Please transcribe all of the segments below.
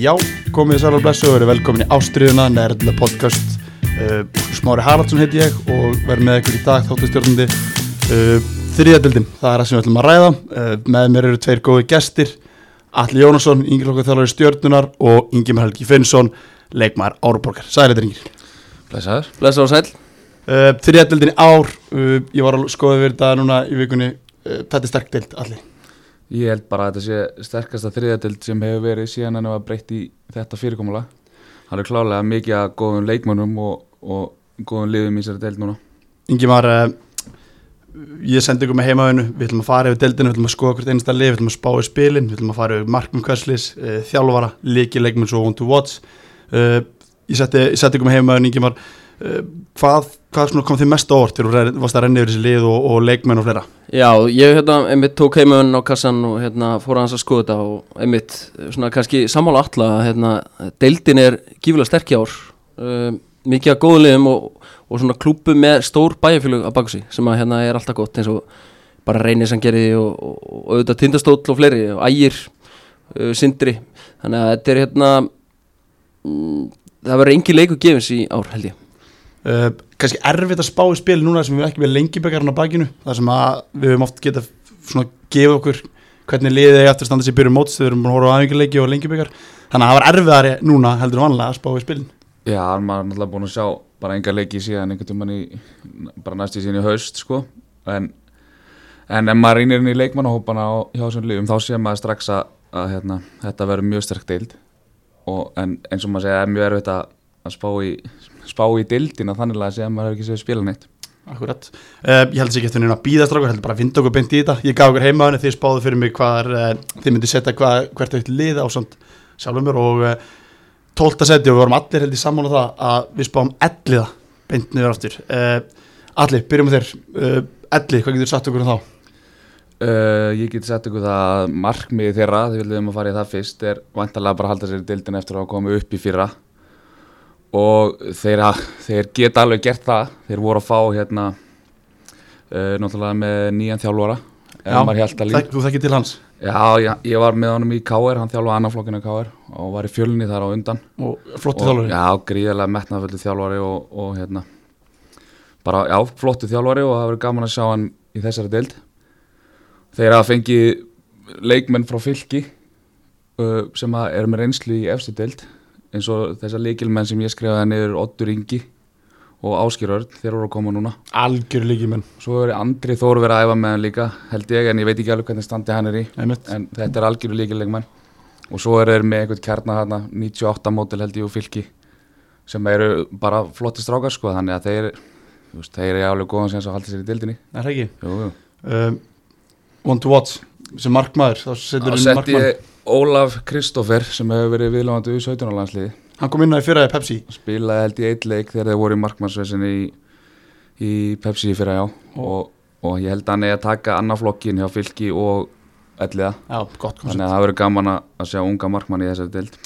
Já, komið sælar blessu og verið velkomin í Ástriðuna, nærðilega podcast. Uh, Smári Haraldsson heiti ég og verð með ykkur í dag þáttastjórnandi. Uh, Þriðadildin, það er það sem við ætlum að ræða. Uh, Með mér eru tveir góði gestir Alli Jónasson, yngir okkar þjálfari stjórnunar og Ingemar Helgi Finnsson leikmaður Áruborgar, sælir yngir Blessaður. Blessa og sæl uh, Þriðadildin í ár, uh, ég var að skoða við þetta núna í vikunni. Uh, Þetta er sterk dild, Alli Ég held bara að þetta sé sterkasta þriðadild sem hefur verið síðan hann var breytt í þetta fyrirkomula Það er klálega mikið að góðum leikmönnum og, og góðum liðum í þessari deild núna. Ingimar, uh, ég sendi ykkur með heimaðinu, við ætlum að fara yfir deildinu, við ætlum að skoða hvert einasta lið, við ætlum að spá í spilin, við ætlum að fara yfir markmum kvæslis, uh, þjálfara, líki leikmenn svo on to watch. Uh, ég setti, ykkur með heimaðinu, Ingimar, uh, hvað, hvað kom þið mest á orð til þú varst að renna yfir þessi lið og, og leikmenn og fleira? Já, ég hérna, einmitt tók heimaun á kassan og hérna fór aðeins að skoða þetta og einmitt svona kannski sammála alla að hérna deildin er gífilega sterk í ár. Uh, mikið að góðum liðum og, og svona klúpu með stór bæjarfélug að baka sig sem að hérna er alltaf gott eins og bara reynir sem gerði og, og, auðvitað tindastóll og fleiri og ægir uh, sindri. Þannig að þetta er hérna mm, það verður engin leiku gefins í ár held ég Uh, kannski erfitt að spá í spil núna sem við ekki með lengjubekarinn á bakinu þar sem við höfum oft geta svona gefa okkur hvernig liðið er eftir að standa sér byrju móts þegar við erum búin að horfa á aðeingarleiki og lengjubekar þannig að það var erfiðari núna heldur vanlega að spá í spilin. Já, maður er náttúrulega búin að sjá bara enga leiki síðan einhvern tímann í bara næstu síðan í haust sko. En, en ef maður reynir inn í leikmannahópana hjá þessum liðum þá sé maður strax að, að hérna, þetta verður mjög sterk deild. Og, en eins og maður segja er mjög erfitt að spá í spá í dildina þannig að segja að maður hefur ekki séð spila neitt. Akkurat, uh, ég held sér ekki eftir neina að býða strákur, heldur bara að vinda okkur beint í þetta. Ég gaf okkur heimaðinu, þið spáðu fyrir mig hvað uh, þið myndi setja hvað, hvert aukt lið á sjálfum mér og uh, tólta seti og við vorum allir held í sammála það að við spáum elliða beint niður aftur. Allir, byrjum með þér. Elli, hvað getur satt okkur um þá? Ég get sett ykkur það að markmiði þeirra, þið viljum að fara í það fyrst er vantarlega bara að halda sér dildin eftir að og þeir, þeir geta alveg gert það þeir voru að fá hérna uh, náttúrulega með nýjan þjálfara þek, Þú þekkir til hans? Já, já, ég var með honum í K.R. hann þjálfaði annarflokkinu K.R. og var í fjölunni þar á undan og flottu þjálfari? Já, gríðarlega metnaföldu þjálfari og, og hérna bara, já, flottu þjálfari og það verður gaman að sjá hann í þessari deild þeir að fengi leikmenn frá fylki uh, sem er með reynslu í efstu deild eins og þessar leikilmenn sem ég skrifaði niður Ottur Ingi og Áskir Örn þeir voru að koma núna algjör leikilmenn svo er Andri Þóru verið að æfa með hann líka held ég en ég veit ekki alveg hvernig standi hann er í Einmitt. en þetta er algjör leikilmenn og svo er þeir með einhvern kjarnar hérna 98 mótil held ég og fylki sem eru bara flotti strákar sko þannig að þeir veist, þeir eru alveg góðan sem að halda sér í dildinni Er það ekki? Jú, jú. Um, one to watch sem markmaður þá setur Ólaf Kristófer sem hefur verið viðlóðandi úr 17. landsliði Hann kom inn á í fyrraði Pepsi. Spilaði held í eitt leik þegar þeir voru í markmannsvesinni í, í Pepsi fyrra já. Og, og ég held að hann er að taka annaflokkin hjá fylki og elliða Já, gott Þannig að það verður gaman að sjá unga markmann í þessari deild.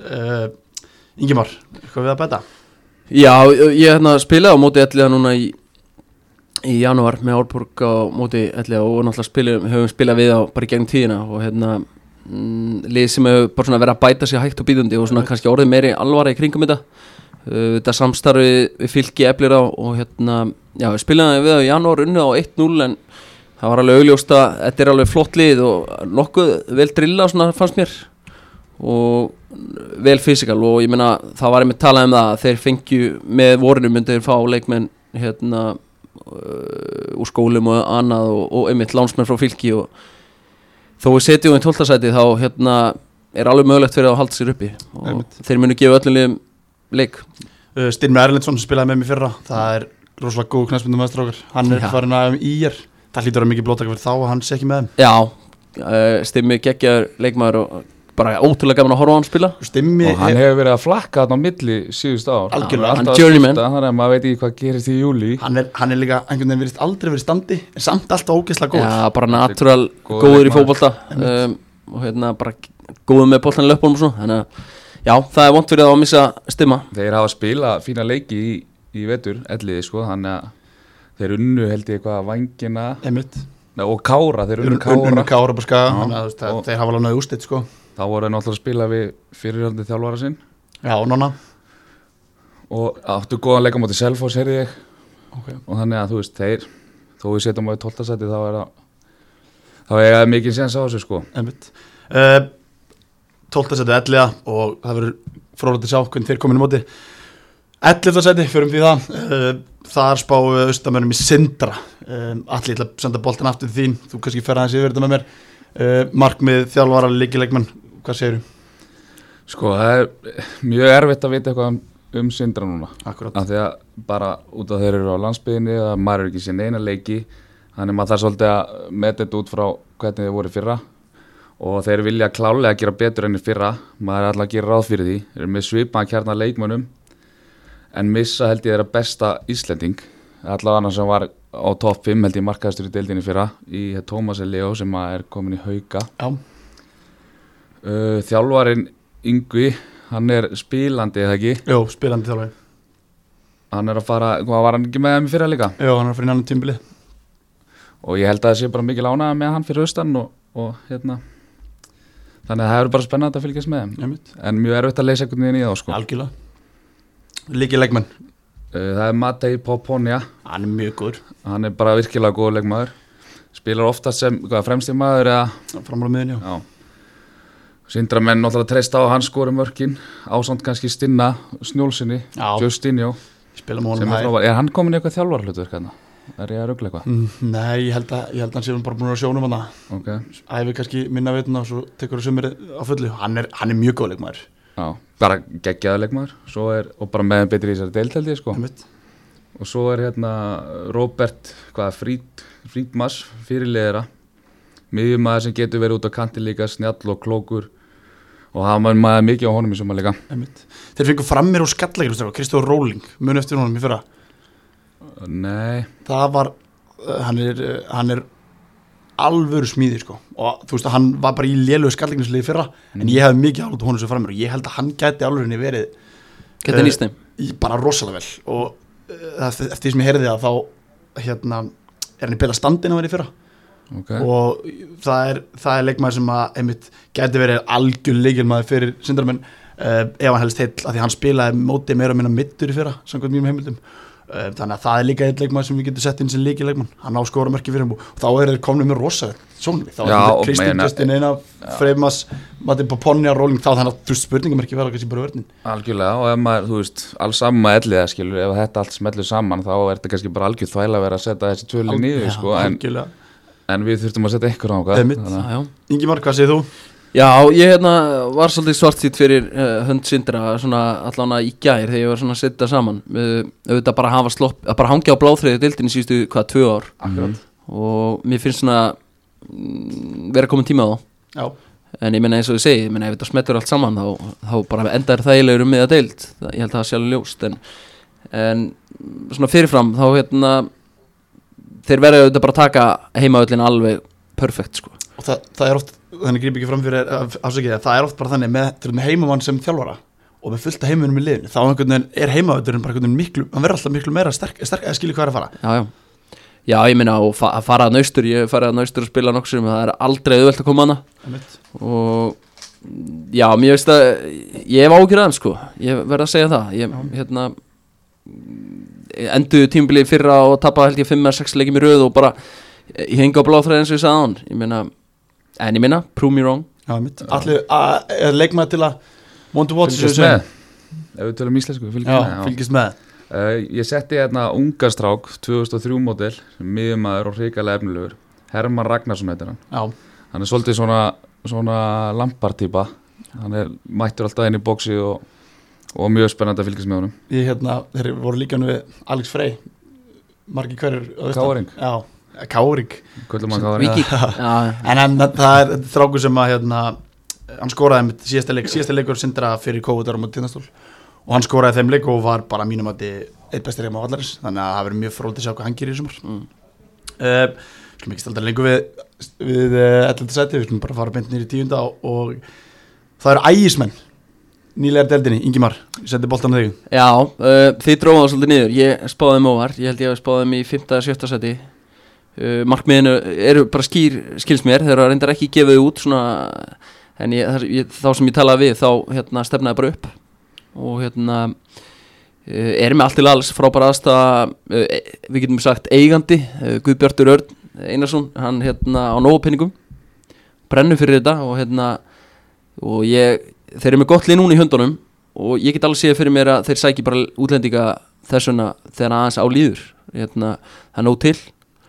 Uh, Ingemar, hvað við að betta? Já, ég hérna, spilaði á móti elliða núna í í janúar með Árborg á móti elliða og náttúrulega spilum, höfum spilað við á bara í gegnum tíðina og hérna lið sem hefur bara svona verið að bæta sig hægt og býðundi og svona kannski orðið meiri alvara í kringum þetta. Uh, þetta samstarfi við fylki eflir á og hérna, já, við spilaðum við á janúar unnu á 1-0 en það var alveg augljóst að þetta er alveg flott lið og nokkuð vel drilla svona fannst mér. Og vel fysikal og ég meina það var einmitt talað um það að þeir fengju með vorinu myndið fá leikmenn hérna uh, úr skólum og annað og, og einmitt lánsmenn frá fylki og þó við setjum í tóltasæti þá hérna er alveg mögulegt fyrir að halda sér uppi. Og Einmitt. þeir munu gefa öllum liðum leik. Uh, Styrmi Erlendsson spilaði með mér fyrra það er rosalega góð knæspundum meðstrákar hann er farin að í er. Það hlýtur að mikið blótaka fyrir þá og hann sé ekki með þeim. Já, uh, stimmi geggjaður leikmaður og bara ótrúlega gaman að horfa á hann spila. Stimmi og hann hefur verið að flakka þarna á milli síðust ár. Hann að maður veit ekki hvað gerist í júli hann er, hann er líka einhvern veginn verið aldrei verið í standi en samt alltaf ógeðslega góð já, bara natural Góður í fótbolta. Um, og hérna bara góður með boltan í löpunum og svona þannig að já, það er vont fyrir það að missa stimma. Þeir hafa spilað fína leiki í, í vetur elliði sko þannig að þeir unnu held ég eitthvað vangina. Nei, og kára, þeir unnu unnu kára. Kára Já. þannig að þú veist, það- Og- þeir hafa alveg náðu ústitt sko þá voru þeir náttúrulega að spila við fyrirhandi þjálfara sinn Já, nonna og áttu góðan leika mútið Selfoss, heyrði ég okay. og þannig að þú veist, þeir þó við setjum á í 12. seti þá er það þá er það mikið séns á þessu sko Einmitt uh, 12. seti elliða og það verður frólægt að sjá hvernig þeir komin í móti 11. seti, förum við það uh, þar spáum við austamörnum í Sindra um, allir ætla að senda boltin aftur þín þú kannski fer aðeins yfir þetta með mér uh, markmið, þjálfara, líkilegmenn hvað segir þú? sko, það er mjög erfitt að vita eitthvað um, um Sindra núna. Akkurat, af því að bara út af þeir eru á landsbyðinni að maður er ekki sér neina leiki þannig maður þarf svolítið að meta þetta út frá hvernig þeir voru fyrra. Og þeir vilja klálega gera betur enn í fyrra. Maður er alltaf að gera ráð fyrir því. Þeir eru með svipaðan kjarnar leikmönnum en missa held ég þeirra besta Íslending. Allavega annars sem var á topp 5 held ég markaðastur í deildinni fyrra í Tómas Leo sem að er komin í hauka. Já, uh, þjálfarin Yngvi hann er spílandi eða ekki? Jú, spilandi þjálfari. Hann er að fara, hvað var hann ekki með þeim í fyrra líka? Jú, hann er fyrir annan tímbili og ég held að það sé bara mikil ánægða með hann fyrir austan og, og hérna. Þannig að það eru bara spennandi að fylgjast með þeim. En mjög erfitt að leysa einhvern veginn í þá sko. Algjörlega. Líkilegmenn, Uh, það er Matei Poponja hann er mjög góður. Hann er bara virkilega góð leikmaður. Spilar oftast sem hvað, fremsti maður eða framar á miðin, já já Sindra menn náttúrulega treysta á hans skori mörkin ásand kannski Stinna Snjólsinni, honum er, hann komin í eitthvað þjálfar hlutverk hérna? er ég að ruggla eitthvað? Mm, Nei, ég held að, ég held að hann sé bara búin að sjónum hann ok, æfi kannski minna veituna og svo tekur það sumir á fullu. Hann er, hann er mjög góð leikmaður. Já, bara geggjaða leikmaður. Er, og bara með betri í þessari deilteldi sko. Og svo er hérna Robert Frít, Frítmas fyrirliðera miðjumæður sem getur verið út á kanti líka snjall og klókur og hafa maður maður mikið á honum í suma líka. Einmitt. þeir fengur fram mér úr skallækjum Kristóð Róling, muni eftir honum í fyrra. Nei, það var, uh, hann er, uh, hann er alvöru smíði sko. Og þú veist að hann var bara í lélugu skallleiknisliði fyrra en ég hefði mikið álut honum sem fram mér og ég held að hann gæti alvörinni verið Geta Eh, nýst þeim. í, bara rosalega vel. Og uh, eftir, eftir því sem ég heyrði það þá hérna er hann í beila standin að vera í fyrra ok. Og það er, það er leikmaður sem að einmitt gæti verið algjör leikilmaður fyrir syndarmenn uh, ef hann helst heill að því hann spilaði móti meira og minna mittur í fyrra samkvæmt mínum heimildum. Uh, þannig að það er líka eitt leikmaður sem við getum sett inn sem leikilleikmann hann á skoramörki fyrir hann og þá er þeir komnið með rosa sónlið, þá er og Kristinn Kristin eina, Freymas Matti Poponja, Róling þá þannig að þú veist spurningamerki vera kannski bara vörnin. Algjörlega og ef maður, þú veist, alls saman maður elliða skilur, ef þetta allt smellur saman þá er þetta kannski bara algjör þvæla að vera að setja þessi tvöli niður sko, en, algjörlega. En við þurftum að setja ykkur á að Já, Ingimar, hvað segir þú? Já, ég hérna var svolítið svartýtt fyrir uh, hönd svona allan að í gær þegar ég var svona að setja saman. Uh, auðvitað bara hafa slopp, að bara hangja á bláþriði dildinni síðustu hvað, tvö ár. Akkurat. Og mér finnst svona mm, vera komin tíma á þá. Já, en ég menna eins og ég segi, ég menna ef þetta smettur allt saman þá, þá bara endar þægilegur um miða deild. Það, ég held að það sé alveg ljóst en, en svona fyrirfram þá hérna þeir verða auðvitað bara að taka heimaöllin alveg perfekt sko. Og það, það er oft, þannig grýp ekki fram fyrir afsakið, það er oft bara þannig með, með heimamann sem þjálfara og með fullt af heimunum í liðinu, þá er heimavöldurinn bara miklu, hann verður alltaf miklu meira sterk, sterk eða skilur hvað er að fara. Já, já, já ég minna að fa að fara að naustur, ég farið að naustur og spila nokkur sem það er aldrei auðvelt að koma hana og já, mér veist að ég hef ágjörð aðeins sko, ég verð að segja það ég, hérna enduðu tímbilið fyrra og tappa held ég 5-6 leikjum í röð og bara ég hengi á bláþræði eins og ég sagði á hann ég meina, en ég meina, prove me wrong. Allir, er leikmaður til að want to watch fylgjast sem- með. Ef við tölum íslensku, Já, fylgjast með já. fylgist með. Uh, ég setti hérna ungastrák 2003 módel, miðjumæður og hrikalega efnilegur Herman Ragnarsson heitir hann. Já, hann er svolítið svona, svona lampartýpa hann er mættur alltaf inn í bóksi og, og mjög spennandi að fylgjast með honum. Ég hérna, þeir voru líka nú við Alex Frey. Margir hverjur. Káring. Já, Káring. Kvöldum hann káður Viki, já, En hann, það er þráku sem að hérna, hann skoraði með síðasta leik síðasta leikur sindra fyrir kóðutar á tindastól. Og hann skoraði þeim leik og var bara mínum að þið eitt bestir heima á vallarins. Þannig að það verður mjög fróðið að sjá hvað hann gerir í sumar. Mm. uh, Skulum ekki staldar lengur við við uh, 11. seti, við skulum bara fara beint nýri tíunda og, og það eru ægismenn nýlegar deldinni, Ingimar, ég sendi boltan á þig. Já uh, þið dróðum það svolítið niður, ég spáði þeim óvar ég held ég að spáði þeim í 5. eða 7. seti. Uh, markmiðinu eru bara skýr skils mér, þeir eru reyndar ekki gefið út svona en ég, þar- ég, þá sem ég talaði við þá hérna, stefnaði bara upp. Og hérna uh, er með allt til alls frábæra aðstæða uh, við getum sagt eigandi uh, Guðbjartur Örn Einarsson hann hérna á nógupinningum brennur fyrir þetta og hérna og ég, þeir eru með gott lið núna í höndunum og ég get alveg séð fyrir mér að þeir sæki bara útlendinga þessuna þegar aðeins á líður hérna, það er nóg til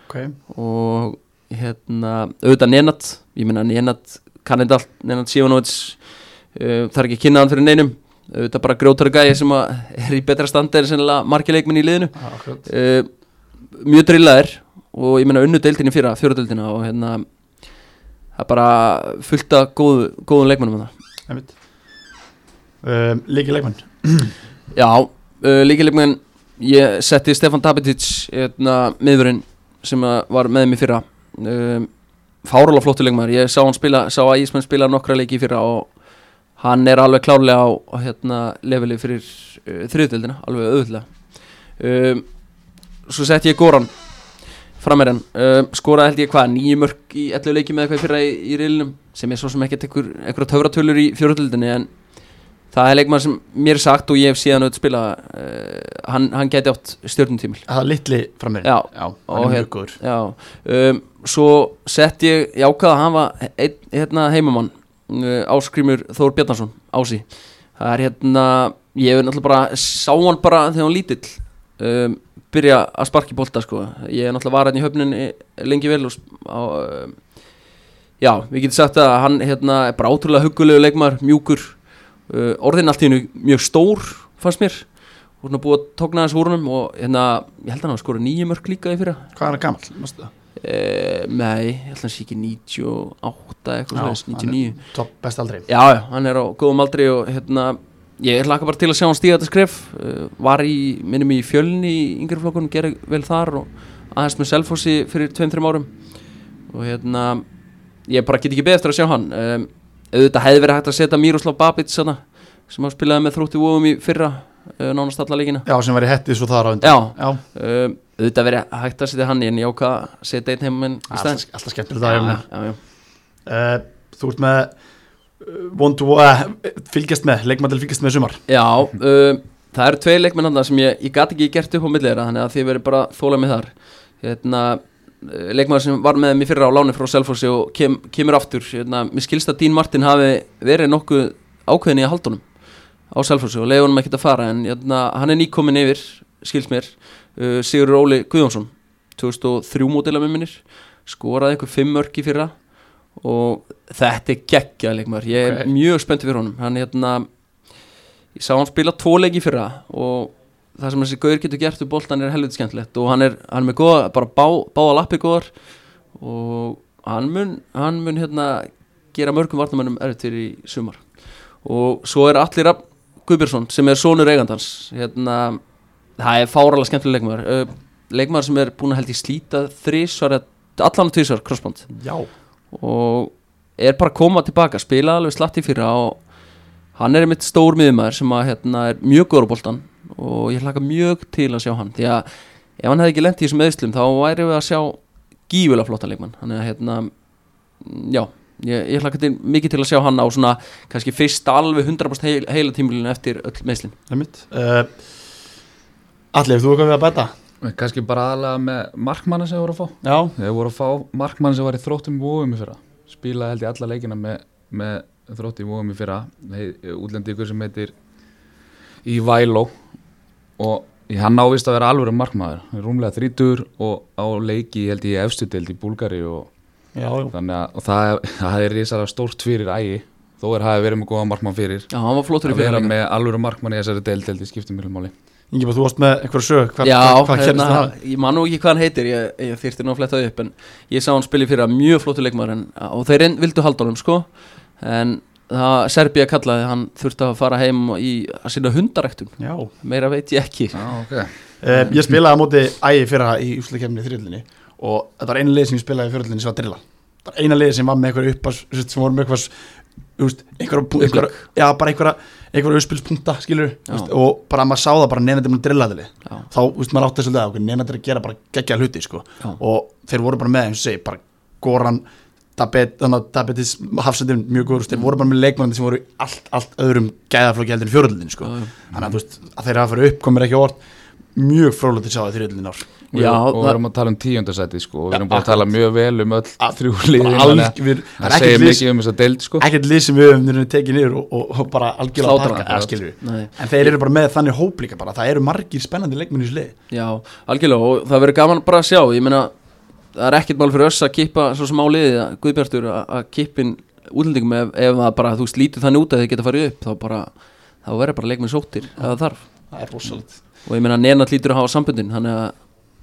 okay. og hérna auðvitað Nenat, ég meina Nenat kann þetta allt, Nenat Sivanovic uh, það er ekki að kynna hann fyrir neinum auðvitað bara grjótari gæði sem er í betra standi en sennilega margir leikminn í liðinu Akkurat uh, mjög drillaðir og ég meina unnu deildinni fyrra, fjóradeildina og hérna það er bara fullt af góð, góðum leikmennum þarna. Einmitt. Um, Líki leikmann Já, uh, líkilegmenn ég setti Stefan Dabitic hérna, miðurinn sem var með mér fyrra. Um, fárulega flottu leikmaður, ég sá spila sá að Ísmenn spila nokkra leiki fyrra og hann er alveg klárlega á, hérna, leveli fyrir uh, þriðdeldina, alveg auðvitað um, svo setti ég Goran frammeirinn, um, skoraði held ég hvað nýju mörg í 11 leiki með eitthvað fyrra í, í reilinum sem er svo sem einhver, einhverja töfratölur í fjóruðdeldinni en það er leikmann sem mér er sagt og ég hef síðan auðvitað spila uh, hann, hann geti átt stjórnumtímil Það er litli frammeir Já. Já, Og hann er hér- mjög góður. Já, um, svo sett ég í ákvaða að hafa einn hérna, heimamann uh, Áskrimur Þór Bjarnason, Ási. Það er hérna, ég hef náttúrulega bara sá hann bara þegar hann lítill. Um, byrja að sparki bolta sko. ég er náttúrulega var hérna í höfninni lengi vel og, á, um, já, við getum sagt að hann hérna, er bara ótrúlega huggulegu leikmar, mjúkur uh, orðin allt í hennu mjög stór fannst mér. Og svona búið að tókna þessu úrunum og hérna, ég held að hann hafa skorað nýju mörg líka í fyrra. Hvað er hann gamall? Mástu það? Eh, nei, ég held að hann sé ekki 98 eitthvað hann 99 Topp best aldrei Já, hann er á góðum aldri og hérna Ég hlaka bara til að sjá hann stíga þetta skref. Uh, Var í, minnum í fjölni í yngri flokkunum, gerði vel þar og aðeins með Selfossi fyrir 2-3 árum. Og hérna ég bara get ekki beð eftir að sjá hann. Um, auðvitað hefði verið hægt að setja Miroslav Babic sana, sem hann spilaði með þrótti vóum í fyrra uh, nánast alla leikina. Já, sem var í hetti svo þar á undan. Um, auðvitað verið hægt að setja hann en ég ákvað að setja einn stæðin alltaf, alltaf skemmtileg það uh, Þú ert með uh, uh, fylgjast með, leikmann til fylgjast með sumar. Já, um, það eru tvei leikmenn hann sem ég, ég gat ekki gert upp á millera þannig að þið verið bara þólað með þar. Hérna, uh, leikmenn sem var með mér fyrra á láni frá Selfossi og kem, kemur aftur hérna, mér skilst að Dín Martin hafi verið nokkuð ákveðin í að halda honum á Selfossi og leiði honum ekkert að fara en hérna, hann er nýkomin yfir, skilst mér uh, Sigur Óli Guðjónsson 2003 mótila með minnir skoraði einhver fimm mörk í fyrra og þetta er geggja leikmaður, ég er Ok. mjög spennt fyrir honum hann hérna ég sá hann spila tvo leiki fyrra og það sem þessi gauður getur gert við boltan er helviti skemmtilegt og hann er, hann er með góða, bara bá, báða lappi góðar og hann mun, hann mun hérna gera mörgum varnamönnum erfitt fyrir í sumar. Og svo er allir Rafn Guðbjörnsson sem er sonur eigandans. Hérna, það er fáralega skemmtileg leikmaður. Uh, leikmaður sem er búin að held í slíta þrísvar, allan tvísvar crossband. Já, og er bara að koma tilbaka spila alveg slatt í fyrra og hann er einmitt stór miðumæður sem að hérna er mjög góður á boltan og ég hlaka mjög til að sjá hann því að ef hann hefði ekki lent í þessum eðslum þá væri við að sjá gífulega flotta leikmann. Þannig að hérna mm, já, ég, ég hlaka til, mikið til að sjá hann á svona kannski fyrst alveg 100% heil, heila tímulinu eftir öll meðslin það er mitt uh, Allir, hefur þú eitthvað við að bæta? Kannski bara aðalega með markmanna sem þeir voru að fá. Já, Þeir voru að fá markmann sem var í þróttum vóum í fyrra. Spilaði held ég alla leikina með, með þróttum vóum í fyrra. Útlendingur sem heitir Ívælo Og hann ávist að vera alveg markmaður. Er Rúmlega þrítur og á leiki held ég í efstu deild í Búlgari og Þannig að og það, það er risara stórt fyrir ægi. Þó er hafi verið með góða markmann fyrir. Já, hann var flottur í Að vera með alveg markmann í þessari deild held ég skiptir mjög máli. Ingi, þú varst með einhverju sög Hvað, Já, hvað, hérna, það? ég man nú ekki hvað hann heitir ég, ég þyrfti nú að fletta það upp en ég sá hann spila í fyrra mjög flottu leikmaður en, og þeir vildu halda honum sko. En það Serbía kallaði hann þurfti að fara heim í að sinna hundaræktun. Já, meira veit ég ekki. Já, ok. Uh, ég spilaði á móti ægi fyrra í úsleikefni þriðlinni og þetta var eina lið sem ég spilaði í fyrirlinni sem var drilla það var eina lið sem var með einhverju uppás sem voru með eitthvað einhverja, já, bara einhverja einhverja uppspilspunkta, skilur og bara maður sá það bara neðandi með drillaðili þá, veist, maður átti þessu leða okkur neðandi að gera bara geggja hluti, sko. Já. og þeir voru bara með, eins og segi, bara að Dabetis hafsendin mjög góður, þeir voru bara með leikmann sem voru allt, allt öðrum gæðaflokki heldur en fjóröldin sko. Þannig að veist, að þeir hafa fyrir upp komir ekki á orð mjög frólægt að sjá það þrjöldin ár Já, og við erum að tala um tíundasæti sko, og við erum búin að tala mjög vel um öll A- þrjú liðin Bara þannig alg- að við- það er segir mikið um þessa deild sko. ekkert lið sem við höfum tekið niður og, og, og bara algjörlega Nei. en þeir eru bara með þannig hóp líka bara, það eru margir spennandi leikmenn í þessu lið Já, algjörlega og það verður gaman bara að sjá ég meina, það er ekkert mál fyrir oss að kippa svo sem á liðið, að- Guðbjartur að, að kippin útlendingum ef, ef það bara, þú lítið þannig út að þeir geta farið upp þá bara, þá verður bara leikmenn sóttir ef það þarf. Það er rosalegt. Og ég meina Nenad lítur að hafa samböndin þannig að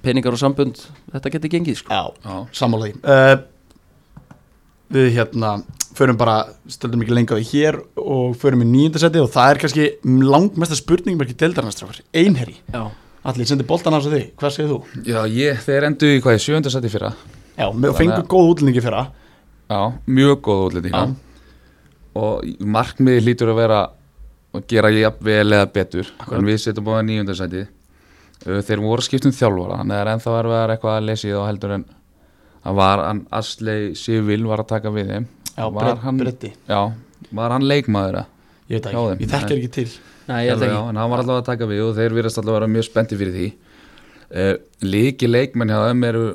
peningar og sambönd þetta getur gengið sko. Já, því. Uh, Við hérna förum bara, stöldum ekki lengi á því hér og förum í nýjöndasetti og það er kannski langmesta spurningum ekki deildarnastrákar, einherri Já, Allir sendi boltan á því, hvað segir þú? Já, ég, þeir endu í hvað í sjöundasæti fyrra. Já, með fengu góð útlendingi fyrra. Já, mjög góð útlendinga Já. og markmiði lítur að vera að gera jafn vel eða betur Akkurat. en við setjum búin nýjundasæti þeir voru skipt um þjálfara þannig að það er ennþá erfiðar eitthvað að í þá heldur en að var hann Asley Sivil var að taka við þeim. Já, var hann, já, var hann leikmaður ég veit ekki, ég þekkir ekki til Nei, ég held Já, ekki. en hann var alltaf að taka við og þeir virðast alltaf að vera mjög spendi fyrir því. Uh, Líki leikmenn hjá þeim eru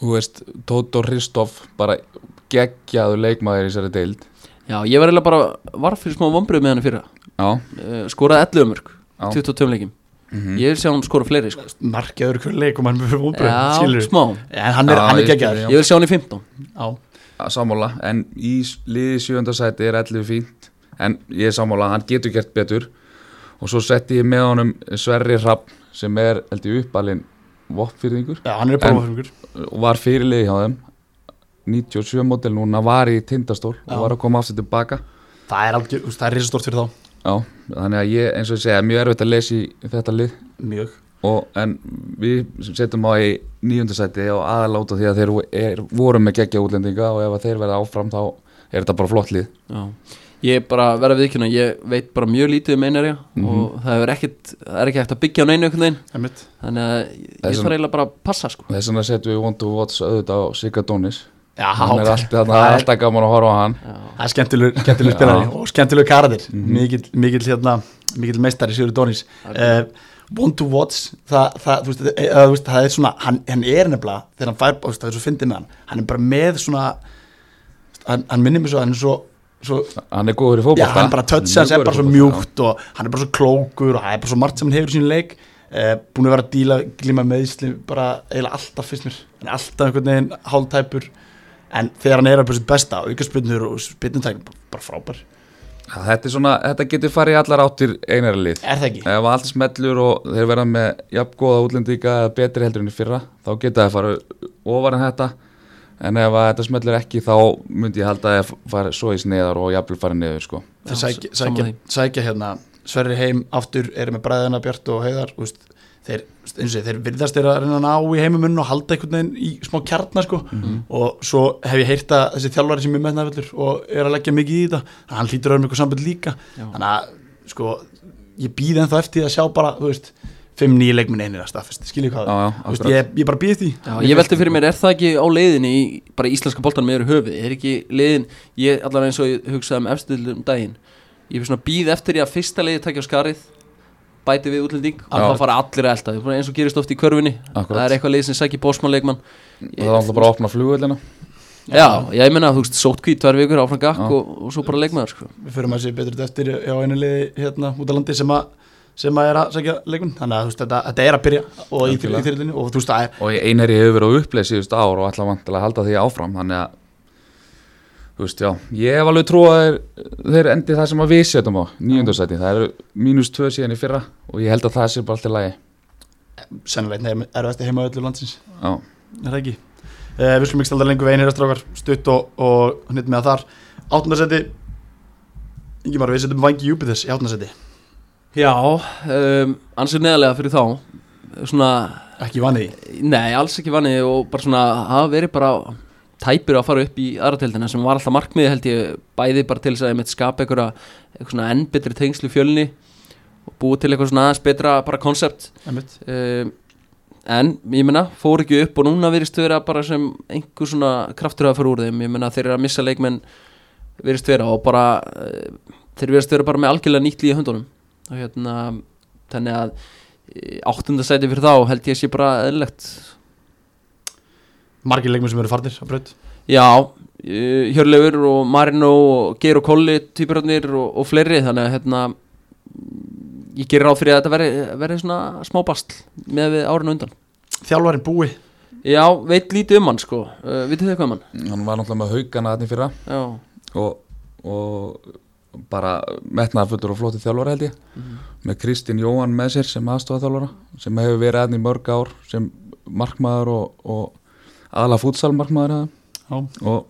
þú veist, Tóto Hristoff bara geggjaðu leikmaður í þessari deild. Já, ég var eiginlega bara, var fyrir smá vombrið með hann fyrra. Já, uh, skoraði 11 mörg, Já. 22 leikim mhm. Ég vil sjá hann skora fleiri sko. Markjaður hver leik og mann með vonbröð, Já, skilur smá. En hann er, Já, hann er geggjaður. já. Ég vil sjá hann í 15 Já, að sammála, en í liði sjöndasæti er 11 fínt. En ég er sammála, hann getur gert betur og svo setti ég með honum Sverri Rapp sem er held ég uppalinn voppfyrðingur er og var fyrirliði hjá þeim. 97 mótel núna var í tindastól Já. og var að koma aftur tilbaka. Það er veist, það er risastort fyrir þá. Já, þannig að ég, eins og ég segja, mjög erfitt að lesa í þetta lið. Mjög. Og, en við setjum á í nýjundasæti og aðaláta því að þeir er, voru með geggja útlendinga og ef þeir verða áfram þá er þetta bara flott lið. Já. Ég bara verða viðkynna, ég veit bara mjög lítið um einherja Mhm. og það er ekkert, það er ekki hægt að byggja á neinu einhvern veginn. Þannig að ég þarf eiginlega bara að passa sko. Þess vegna setjum við One to Watch auðvitað á Sigga Dónis. Já, hann er alltaf, það Það er er- alltaf gaman að horfa á hann. Já, Það er skemmtilegur, skemmtilegur spilari og skemmtilegur karadir Mhm. mikill, mikill, hérna, mikill meistari Sigur Dónis. Uh, One to watch það, það, þú veist, e, e, þú veist, það er svona hann, hann er nefnilega, þegar hann fær það er svo fyndið með hann, hann er bara með svona hann, hann minnir mig svo hann er svo, svo hann er góður í já, fótbolta hann bara touch hans er bara svo mjúkt og hann er bara svo klókur og það er bara svo margt sem hann hefur í sínu leik. Uh, búin að vera að díla, glíma meðsli bara eiginlega alltaf fyrst mér. Hann er alltaf einhvern veginn hálftæpur. En þegar hann er að byrja sitt besta og ykkur spynnur og spynnutæk bara frábær. Já, þetta, svona, þetta getur farið allar áttir einara lið. Er það ekki? ef allt smellur og þeir verða með jafn góða útlendinga eða betri heldur enn í fyrra þá geta það farið ofar en þetta en ef þetta smellur ekki þá myndi ég halda að það fara svo í sneðar og jafnvel farið niður sko. Já, sækja, sækja, sækja hérna Sverri heim aftur eru með bræðina Bjart og Heiðar úst, þeir, og þeir virðast þeir að reyna að ná í heimumunn og halda einhvern veginn í smá kjarnar sko. Mhm. og svo hef ég heyrt að þessi þjálfari sem er metnaðvöldur og er að leggja mikið í þetta þannig að hann hlýtur með eitthvað samband líka Já. þannig að sko ég býð ennþá eftir því að sjá bara þú veist, fimm nýja leikminn einir að staðfest skiljið hvað Já, já, Þú veist, akkurat. ég, ég bara býð því. Já, ég velti fyrir mér, er það ekki á leiðinni í bara íslenska boltan með eru höfuð, er ekki leiðin ég allar eins og ég hugsaði um efstil um daginn, ég er svona býð eftir því að fyrsta leiði takja á skarið bæti við útlending og þá fara allir að elda eins og gerist oft í körfunni. Akkurat. það er eitthvað leið sem sækir bósmannleikmann. Og það er alltaf bara að opna flugvöldina Já, ég meina þú veist, sótkvít tvær vikur áfram gakk og, og svo bara leikmaður sko. við fyrir að sé betur eftir á einu liði hérna út á landi sem að sem að er að segja leikminn þannig að þú veist, þetta, þetta er að byrja og í, þyrlunni og þú veist það er og einherji hefur verið á uppleið síðust ár og ætla vantilega að halda því áfram þannig að þú veist, já, ég hef alveg trú að þeir, þeir endi það sem að við setjum á nýjundarsæti, það eru mínus tvö síðan í fyrra og ég held að það sé bara alltaf lægi sennilega nefn erfasti heima öllu landsins. Já, er það ekki? Uh, við skulum ekki standa lengur við einir strákar stutt og, og hnitt með að þar. Áttundarsæti Ingimar við setjum vangi Júpiters í áttundarsæti Já, um, ansið neðalega fyrir þá. Svona, ekki vanið nei, alls ekki vanið og bara svona hafa verið bara tæpir að fara upp í aðrateldina sem var alltaf markmiði held ég bæði bara til þess að ég mitt skapa einhverja eitthvað svona enn betri tengslu fjölni og búið til eitthvað svona aðeins betra bara Einmitt. um, en ég menna, fór ekki upp og núna virðist vera bara sem einhver svona kraftur að fara úr þeim, ég menna þeir eru að missa leikmenn virðist vera og bara uh, þeir virðist vera bara með algjörlega nýtt líka höndunum og hérna þannig að áttundasæti fyrir þá held ég sé bara eðlilegt. Margir leikmenn sem eru farnir á braut. Já, uh, Hjörleifur og Marino og Geir og Kolli týpurarnir og, og fleiri þannig að hérna ég gerir ráð fyrir að þetta veri, veri svona smá bastl með við árinu undan. Þjálfarinn búi. Já, veit lítið um hann sko. Uh, Vitið þið hvað um hann? hann var náttúrulega með haugana í fyrra. Já, og, og bara metnaðar fullur og flótið þjálfara held ég. Með Kristín Jóhann með sér sem aðstofa þjálfara sem hefur verið aðni mörg ár sem markmaður og, og aðla fútsalmarkmaður og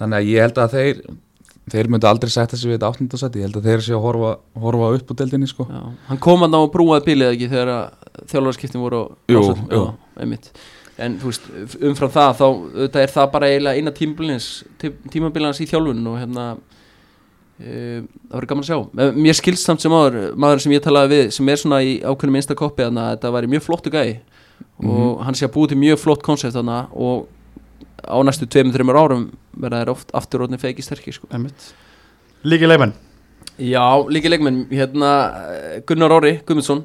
þannig að ég held að þeir þeir myndu aldrei setja sig við þetta áttundasæti ég held að þeir séu að horfa, horfa upp úr deildinni sko. já. Hann kom hann á að brúaði bílið ekki þegar þjálfarskiptin voru á Jú, ásættu? jú. Já, En þú veist, umfram það þá er það bara eiginlega eina tímabilins tímabilins í þjálfun og hérna það verður gaman að sjá. Mér skilst samt sem maður, maður sem ég talaði við sem er svona í ákveðnum einsta koppi þannig að þetta væri mjög flottu gæi. Og hann sé að búið til mjög flott konsept þannig og á næstu 2-3 árum verða þeir oft aftur orðin feiki sterkir sko. líki leikmenn. Já, líka leikmenn. Hérna Gunnar Orri Guðmundsson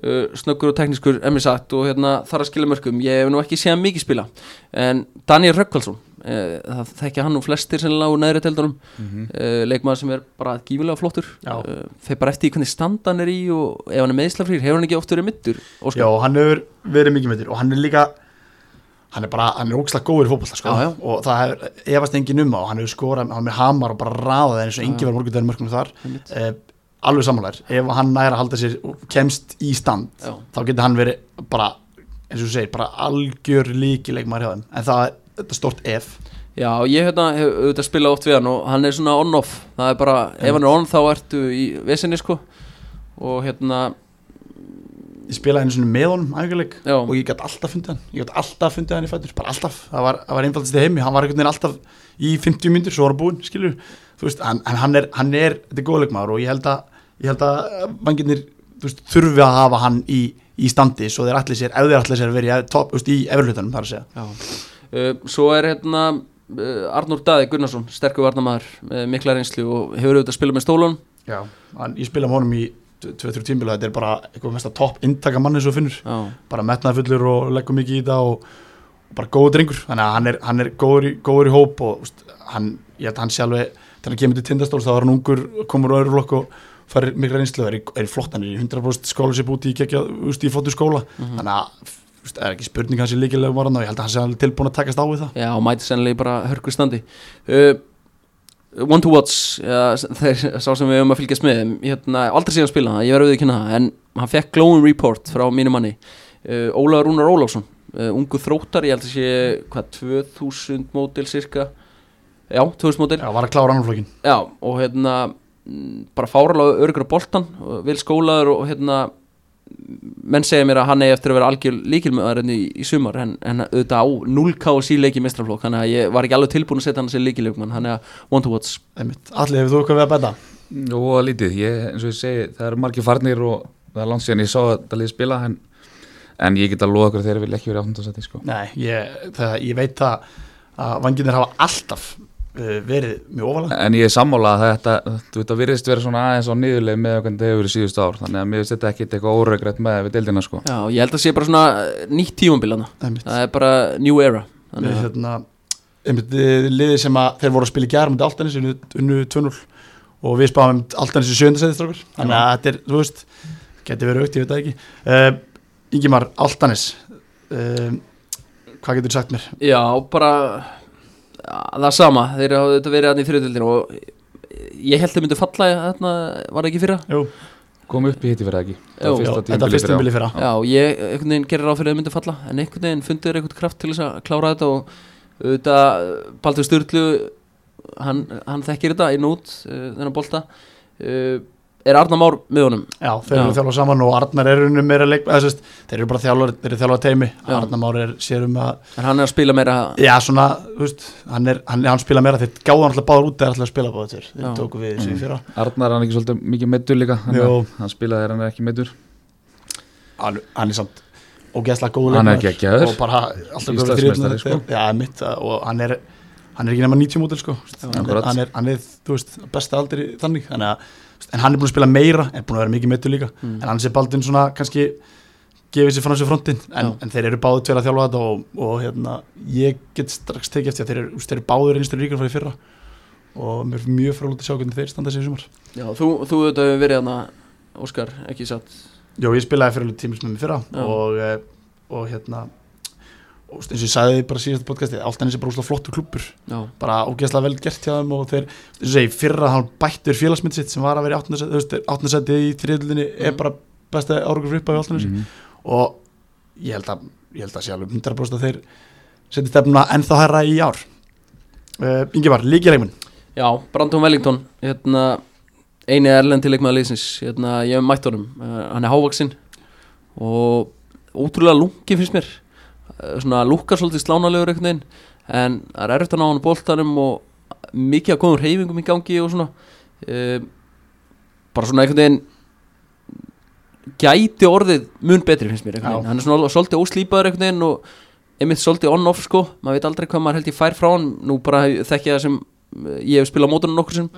uh, snöggur og teknískur emmi sagt og hérna þar að skilja mörgum ég hef nú ekki séð mikið spila. En Daniel Rökkvaldsson það þekkja hann og flestir sem lágu neðri deildunum. Mhm. uh, leikmaður sem er bara gífilega flottur. Þeir bara eftir hvernig stand hann er í og ef hann er meðslafrýr hefur hann ekki oft verið mittur já, hann hefur verið mikið meittur og hann er líka hann er bara, hann er ógslag góður í fótbolta sko. Já, já. og það hefur efast engin um og hann hefur skorað, hann er með hamar og bara raðað eins og engi var morgundagur mörgum þar. Eh, alveg samanlegar, ef hann næra að halda sér og kemst í stand Já. þá getur hann verið bara eins og þú segir, bara algjör líkileikmaður hjá þeim. En það þetta stort ef. Já, ég hérna, hef auðvitað spilað oft við hann og hann er svona on-off. Það er bara, ef hann er on þá ertu í vesinni sko. Og hérna, ég spilaði einu svona með honum já, og ég gæti alltaf fundið hann. Ég gæti alltaf fundið hann í fætur, bara alltaf. Það var, var einfaldast í heimi, hann var einhvern veginn alltaf í 50 myndir, svo var hann búinn, skilur þú veist, hann, en hann er, hann er þetta er góðleikmaður og ég held að ég held að vangirnir, þú veist, þurfi að hafa hann í, í standi, svo þeir allir sér ef þeir allir sér vera í, veist, í efurhlutanum þar að segja, Já, svo er hérna uh, Arnór Daði Gunnarsson, sterkur varnamaður með mikla reynslu og hefur auðvitað spilað með stólun já, hann, ég spila með honum í 2-3 tímbila, þetta er bara eitthvað mesta topp inntaka manni svo finnur, Já, bara metnaði fullur og leggur mikið í þetta og, og bara góður drengur, þannig að hann er, hann er góður, í, góður í hóp og þú veist, hann, ég held að hann sjálfi þegar hann kemur til tindastóls þá er hann ungur komur á öðru flokk og fær mikla reynslu er, í- er í flott, hann er í 100% skólasip út í, úst, í flottu skóla. Mhm. þannig að þú það er ekki spurning hans í líkilega var hann og ég held að sé alveg tilbúin að takast á við það. Já mæti sennilega bara hörku standi. Uh, One to watch ja, þeir, sá sem við höfum að fylgjast með hérna, aldrei síðan spila það, ég verði við ekki það en hann fekk glowing report frá mínu manni uh, Ólaður Rúnar Ólafsson uh, ungu þróttar, ég held að sé hvað, 2000 mótil cirka já, 2000 mótil Já, var að klára annan flokkin Já, og hérna mm, bara fáralega örgur á boltan vel skólaður og hérna menn segja mér að hann eigi eftir að vera algjör líkilmöðar enn í, í sumar en, en auðvitað á 0k og síleiki mestraflokk þannig að ég var ekki alveg tilbúin að setja hann sem líkilegum þannig að one to watch Allir, hefur þú eitthvað við að? Jú, og lítið, ég, eins og ég segi það eru margir farnir og það er langt síðan ég sá þetta lið spila en, en ég get að loða okkur þeir vil ekki verið áttundasæti sko. Nei, ég, það, ég veit það að vangirnir hafa alltaf verið mjög ofalega. En ég er sammála að þetta, þú veit að virðist vera svona aðeins á niðurleið með okkur þetta hefur verið síðust ár. Þannig að mér finnst þetta ekki eitthvað óregrætt með við deildina sko. Já, ég held að sé bara svona eh, nýtt tímambilana Einmitt. það er bara new era. Við, þannig að hérna, einmitt, eh, liðið sem að þeir voru að spila í gærum til Altanis unnu, unnu 2-0 og við spáum um Altanis í sjöndasæði strákur þannig að þetta er, þú veist geti verið aukt, ég veit það ekki. Uh, Ingimar, Altanis uh, hvað getur það sama, þeir hafa þetta verið hann í þriðdildinu og ég held að þeir myndu falla þarna, var það ekki fyrra? Jú, kom upp í hitti verið ekki þetta er fyrstum bilið fyrra. Já, ég einhvern veginn gerir á fyrir að þau myndu falla en einhvern veginn fundur einhvern kraft til þess að klára þetta og auðvitað Baldur Sturlu hann, hann þekkir þetta inn út uh, þennan bolta. Uh, er Arnar Már með honum? Já, þeir eru Já. þjálfað saman og Arnar er unni meira leik, eða, sest, þeir eru bara þjálfað, þeir eru þjálfað teimi Já. Arnar Már er sér um að en hann er að spila meira Já, svona, veist, hann, er, hann, hann spila meira. Þeir gáðu hann alltaf báður út þegar alltaf að spila báður þeir. Þeir tóku við þessu í fyrra. Arnar er ekki svolítið mikið meittur líka hann, hann spilaði þegar hann er ekki meittur hann, hann er samt ógeðslega góður Hann er leikmaður geggjaður. og bara alltaf góður Íslandsmeistari, þriðjum sko. já, mitt, og hann er hann er ekki nema 90 mótil sko. Hann er, hann er, hann er, þú veist, besta aldri þannig. Þannig að, en hann er búin að spila meira er búin að vera mikið meittur líka Mm. en hann sé baldin svona kannski gefið sér frá þessu frontin en, en þeir eru báður tveir að þjálfa þetta og, og hérna, ég get strax tekið eftir þeir eru, þeir eru báður einstur ríkar frá því fyrra og mér er mjög frólægt að sjá hvernig þeir standa sér í sumar Já, þú, þú auðvitað hefur verið hana Óskar, ekki satt Jó, ég spilaði fyrir alveg tímis með mér fyrra Já. og, eh, og hérna eins og ég sagði bara síðast podcasti Altanis er bara úslega flottur klubbur Já, bara ógeðslega vel gert hjá þeim og þeir, segi, fyrra hann bættur félagsmynd sitt sem var að vera í áttunasæti í þriðlutinni er Mhm. bara besta fyrir upp af Altanis Mhm. og ég held að ég held að sé alveg 100% að þeir setja stefnuna ennþá herra í ár. Uh, Ingi var, líkilegmun Já, Brandon Wellington hérna, eini erlendi leikmaður liðsins hérna, ég hef mætt honum uh, hann er hávaksinn og ótrúlega lungi finnst mér svona lukkar svolítið slánalegur einhvern veginn en það er erfitt að ná hann á boltanum og mikið að góðum reyfingum í gangi og svona. Uh, bara svona einhvern veginn gæti orðið mun betri finnst mér einhvern Já. veginn, hann er svona svolítið óslýpaður einhvern veginn og einmitt svolítið on-off sko, maður veit aldrei hvað maður held ég fær frá hann nú bara þekki ég það sem uh, ég hef spilað á mótunum nokkur sem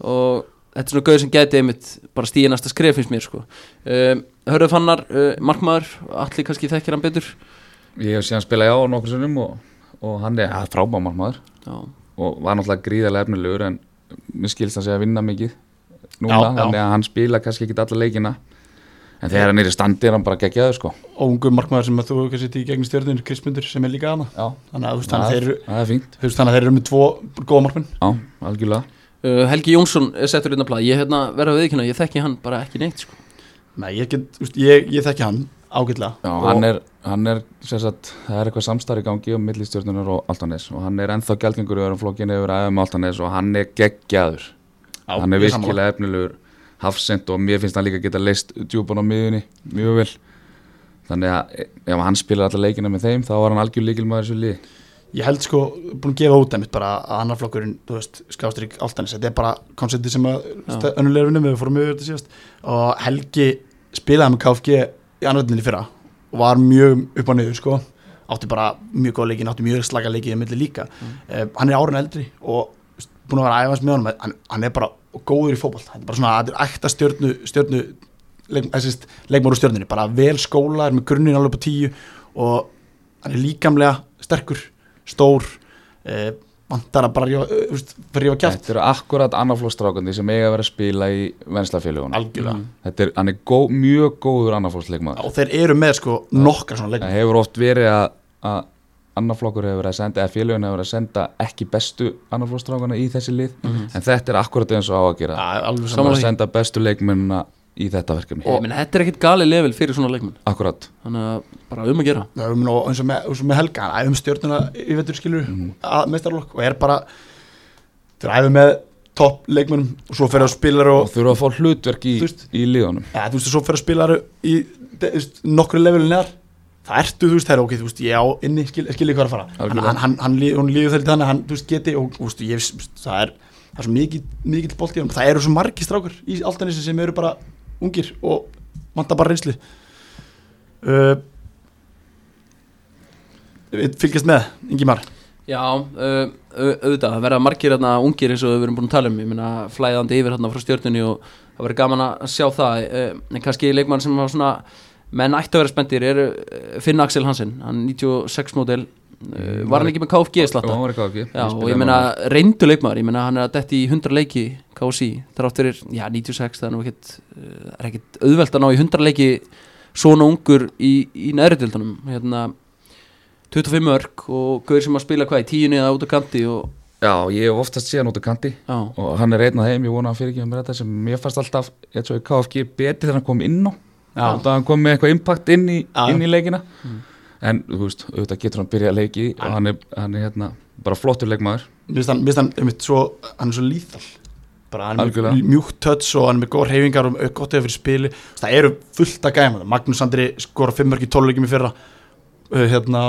og þetta er svona gauð sem gæti einmitt bara stíði næsta skref finnst mér sko. Um, Hörðu fannar, uh, markmaður. Allir kannski þekkir hann betur Ég hef síðan spilað já nokkur sinnum og, og hann er ja, frábámarmaður Já, og var náttúrulega gríðarlega efnilegur en mér skilst hann segja að vinna mikið núna, Já, já. þannig að hann spila kannski ekki alla leikina. En þegar hann er í standi er hann bara geggjaður sko. Og ungu markmaður sem að þú kannski sett í gegnum stjórnir Krismundur sem er líka hana. Já, þannig að þú veist, þannig að þeir eru það er fínt. þú veist, þannig að þeir eru með tvo góða markmenn. Já, algjörlega. Uh, Helgi Jónsson er settur inn að blað. Ég hérna, verða við ekki ég þekki hann bara ekki neitt sko. Nei, ég, get, veist, ég, ég þekki hann og hann er, hann er sem sagt, það er eitthvað samstarf í gangi um millistjórnunar og Altanes og hann er ennþá gjaldgengur í öðrum flokkinu yfir aðeins með Altanes og hann er geggjaður. Já, hann er virkilega efnilegur hafsend og mér finnst hann líka geta leist djúpan á miðunni mjög vel. Þannig að ef hann spilar alla leikina með þeim þá var hann algjör líkilmaður þessu liði. Ég held sko, búin að gefa út einmitt bara að annar flokkurinn, þú veist, Skástrík Altanis, þetta er bara konceptið sem að Já. önnulegur vinnum við fórum yfir þetta síðast. Og Helgi spilaði með KFG í annaðinni fyrra og var mjög upp á niður sko. Átti bara mjög góð leikin, átti mjög slaka leikið í milli líka, mm. hann er árun eldri og búin að vera æfast með honum hann, hann er bara góður í fótboll hann er bara svona, þetta er ekta stjörnu stjörnu, leik, þessist, leikmóru stjörnunni. Bara vel skóla, er með grunnin alveg på tíu og hann er líkamlega sterkur, stór eh, vantar að bara rífa, kjátt Þetta eru akkurat annarflókstrákandi sem eiga að vera að spila í venslafélagunum algjörlega. Þetta er, hann er gó, mjög góður annarflóksleikmaður og þeir eru með sko nokkra svona leikmenn. Það hefur oft verið að, að annarflokkur hefur verið að senda eða félagun hefur verið að senda ekki bestu annarflókstrákana í þessi lið. En þetta er akkurat eins og á að gera. Alveg saman að senda bestu leikmennina í þetta verkefni. Ég meina, þetta er ekkit gali level fyrir svona leikmenn. Akkurat. Þannig að bara um að gera. Já, um, og eins og með, eins og með Helga hann æfum stjórnuna í vetur skilur mm -hmm. meistarlokk og er bara þeir æfum með topp leikmennum og svo fer að spilaru og og þurfa að fá hlutverk í, Þú í liðunum. Ja, þú veist, svo fer að spilaru í þú nokkru levelin neðar. Það ertu, þú veist, það er ok, þú veist, ég á inni skil, skilji hvað er að fara. Hann, hann, hann, hann, líður þeirri þannig að hann, þú veist, geti og þú veist, ég, það er það er svo mikið, mikið bolt í hann það eru svo margir strákar í altanissi sem eru bara ungir og vantar bara reynslu. Uh, fylgjast með Ingimar. Já, uh, au- auðvitað, það verða margir hérna ungir eins og við erum búin að tala um. Ég meina, flæðandi yfir hérna frá stjórnunni og það verður gaman að sjá það. Uh, En kannski leikmann sem var svona menn ætti að vera spendir er uh, Finn Axel Hansen, hann 96 módel. Uh, Var hann ekki með KFG slatta? hann var eitthvað ekki Já, og ég meina reyndu leikmaður, ég meina hann er að detti í 100 leiki KSI, þrátt fyrir, já 96 það er nú ekkit, uh, er ekkit auðvelt að ná í 100 leiki svona ungur í, í neðrildunum hérna 25 mörg og gauður sem að spila hvað í tíunni eða út á kanti og Já, ég hef oftast síðan út á kanti já, og hann er einn af þeim, ég vona að fyrir ekki með þetta sem mér fannst alltaf, eins og í KFG betri þegar hann kom inn á. Já. og hann kom með eitthvað impact inn í, inn í leikina. En þú veist, auðvitað getur hann byrjað að leiki og hann er, hann er hérna bara flottur leikmaður. Mér finnst hann, mér finnst hann, einmitt, svo, hann er svo lýþal bara hann er mjúkt töts og hann er með góð reyfingar og gott eða fyrir spili. Það eru fullt að gæma Magnús Andri skora 5 mörg í 12 leikjum í fyrra. Uh, hérna,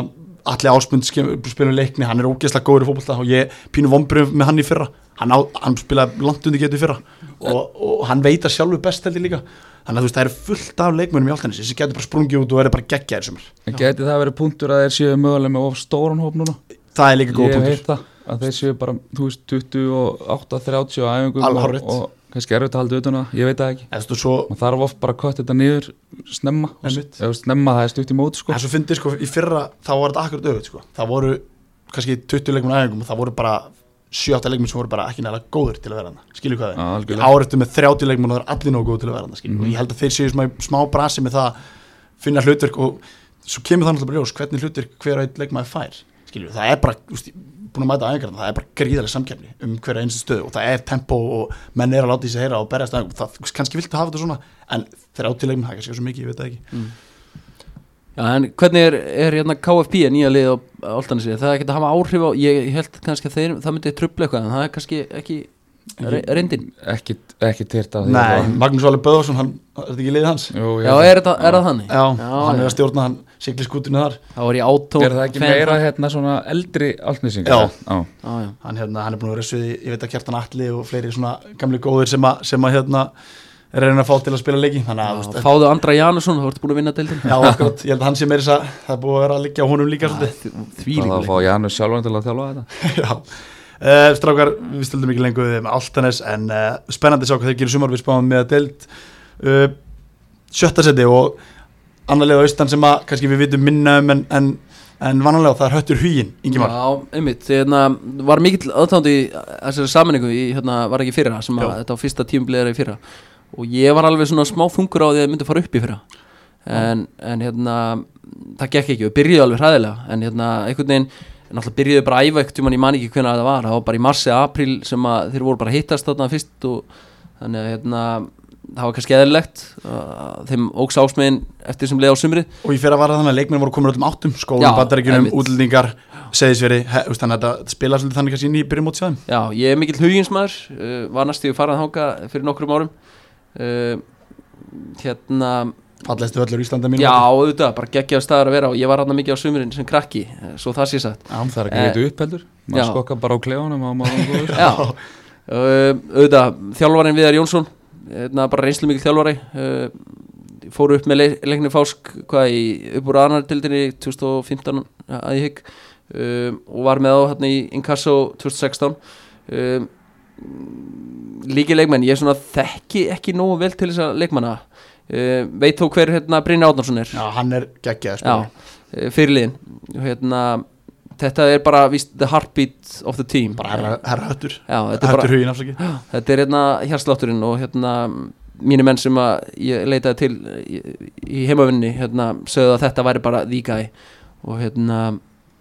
allir ásmund spilum leikni, hann er ógeðslega góður í fótbolta og ég pínu vombrið með hann í fyrra. Hann, á, hann spilaði langt undir getur fyrra. Og, og hann veit að sjálfur best heldur líka. Þannig að þú veist það eru fullt af leikmönum í áltanissi sem getur bara sprungið út og verður bara geggjaðir En geti það verið punktur að þeir séu mögulega með of stóran hóp núna? það er líka góð punktur að þeir séu bara, þú veist, 28, 30 á æfingum og, og kannski erfitt að halda utan á það, ég veit það ekki. svo, Man þarf oft bara að kött þetta niður snemma, eða snemma það er stutt í mót, sko. en svo fyndið sko í fyrra þá var þetta akkurat auðvitað sko. Það voru kannski 20 leikmenn æfingum og það voru bara 7-8 leikmenn sem voru bara ekki nægilega góður til að vera hann skilju hvað það er árættu með 30 leikmenn og það er allir nógu góð til að vera hann Mhm. og ég held að þeir séu smá, smá brasi með það að finna hlutverk og svo kemur það náttúrulega ljós hvernig hlutverk hver einn leikmaður fær skilju það er bara úst, búin að mæta æfingarna það er bara gríðarlega samkefni um hverja einstu stöðu og það er tempo og menn er að láta í sig heyra og berjast æfingum það kannski viltu hafa þetta svona en 30 leikmenn það er kannski svo mikið ég veit það ekki. Já, en hvernig er, er hérna KFP nýja lið á Altanesi, það er ekki að hafa áhrif á ég, held kannski að þeir, það myndi trubla eitthvað en það er kannski ekki reyndin. Ekki, ekki tyrt af því. Magnús Valur Böðarsson, hann er þetta ekki liðið hans? Jú, Já, er, er það þannig? Já, hann er að stjórna hann sigli skútunni þar. Það var ég átó Er það ekki meira hérna svona eldri altnýsingar? Já. Já. Já, já. Hann, hérna, hann er búin að vera svið, ég veit að Kjartan Atli og fleiri svona gamli góðir sem að, sem að hérna, er reyna að fá til að spila leiki. Fáðu Andra Janusson, þú ert búin að vinna deildin. Já, akkurat, ég held að hann sé meira þess að það er búið að vera að liggja á honum líka svolítið. Því Það að líka að uh, strákar, við stöldum ekki lengur við með Altanes en uh, spennandi að sjá hvað þeir gerir sumar. Við spáum með að deild uh, sjötta seti og annarlega austan sem að kannski við vitum minna um en, en, en vanalega það er höttur hugin, Ingimar. Já, einmitt, hérna, var mikill aðtándi í þessari saminningu í, hérna, var ekki fyrra sem að þetta á fyrsta tímbliðar í fyrra. Og ég var alveg svona smá þungur á því að það myndi fara upp í fyrra. En, en hérna, það gekk ekki. Við byrjuðu alveg hræðilega. En hérna, einhvern veginn, en alltaf byrjuðu bara að æfa ekkert um hann ég man ekki hvenær það var, það var bara í marsi apríl sem að þeir voru bara að hittast þarna fyrst og þannig að hérna það var kannski eðlilegt þeim óks ásmegin eftir sem leið á sumrið. Og ég fyrir að vara þannig að leikmenn voru komin öllum áttum Já, skólum, bandaríkjunum, útlendingar segðisveri, þannig að þetta spila svolítið þannig kannski inn í byrjum mót sjáðum Já, ég er mikill huginsmaður uh, var næstu farað þanga fyrir nokkrum árum. Uh, hérna fallestu öllur í Íslanda mínu já, auðvitað, bara geggjað staðar að vera og ég var hann mikið á sumurinn sem krakki svo það sé sagt Það þarf ekki Eh, að geta upp heldur. Maður já. skokka bara á klefunum og maður er góður. Já, uh, auðvitað þjálfarinn Viðar Jónsson hérna, bara reynslu mikið þjálfari uh, fóru upp með le leikni fásk hvað í upp úr anardildinni 2015 að ég hygg og var með á hérna í Inkasso 2016 um, líki leikmenn, ég er svona þekki ekki nógu vel til þess að leikmanna uh, veit þó hver hérna Brynja Átnarsson er? Já, hann er geggjað Já, uh, fyrirliðin hérna þetta er bara víst the heartbeat of the team. Bara herra, höttur. Já, þetta er bara höttur hugin afsaki Þetta er hérna hérslátturinn og hérna mínu menn sem að ég leitaði til í, í heimavinni hérna sögðu að þetta væri bara guy. Og hérna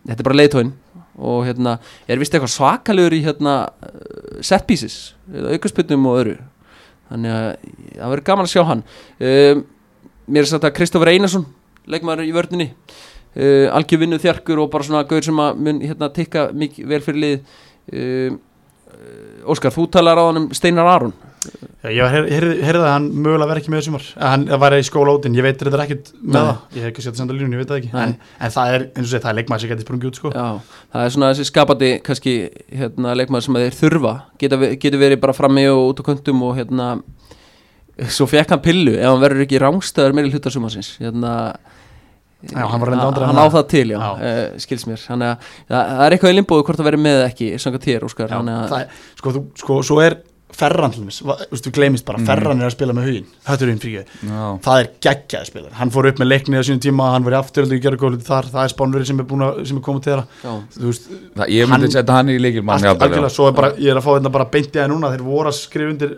þetta er bara leiðtóin og hérna er vist eitthvað svakalegur í hérna uh, set pieces, aukarspynnum og öðru þannig að það verður gaman að sjá hann. Um, mér er sagt að Kristoffer Einarsson leikmaður í vörninni uh, algjör vinnu þjarkur og bara svona gaur sem að mun hérna tikka mikið vel fyrir lið. Um, Óskar, þú talar á hann um Steinar Aron ég heyrði að hann mögulega verið ekki með þessumar hann var í skóla ótin, ég veit þetta er ekkert með Nei. það, ég hef ekki sett að senda línun, ég veit það ekki en, en það er, eins og segja, það er leikmaður sem getur sprungið út sko. Já, það er svona þessi skapandi kannski hérna, leikmaður sem þeir þurfa geta, getur verið bara frammi og út á köntum og hérna svo fekk hann pillu ef hann verður ekki rángstæður meiri hlutar sumansins hérna Já, hann hann á það. til, já, Já. Uh, skils mér þannig að það, er eitthvað í limbóðu hvort það verður með ekki samkvæmt þér, Óskar Já, er, sko, þú, sko, svo er ferran til þess, þú gleymist bara, Mhm. ferran er að spila með hugin, hötturinn fyrir Já. það er geggjaði spilar, hann fór upp með leiknið á sínum tíma, hann var í afturöldu í gerðugólu þar, það er spánverið sem er búin að, sem er komið til þeirra. Veist, Það, ég myndi Hann- setja hann í allt, algjörlega, svo er bara, ég er að fá þetta bara beint í það núna, þeir voru að skrifa undir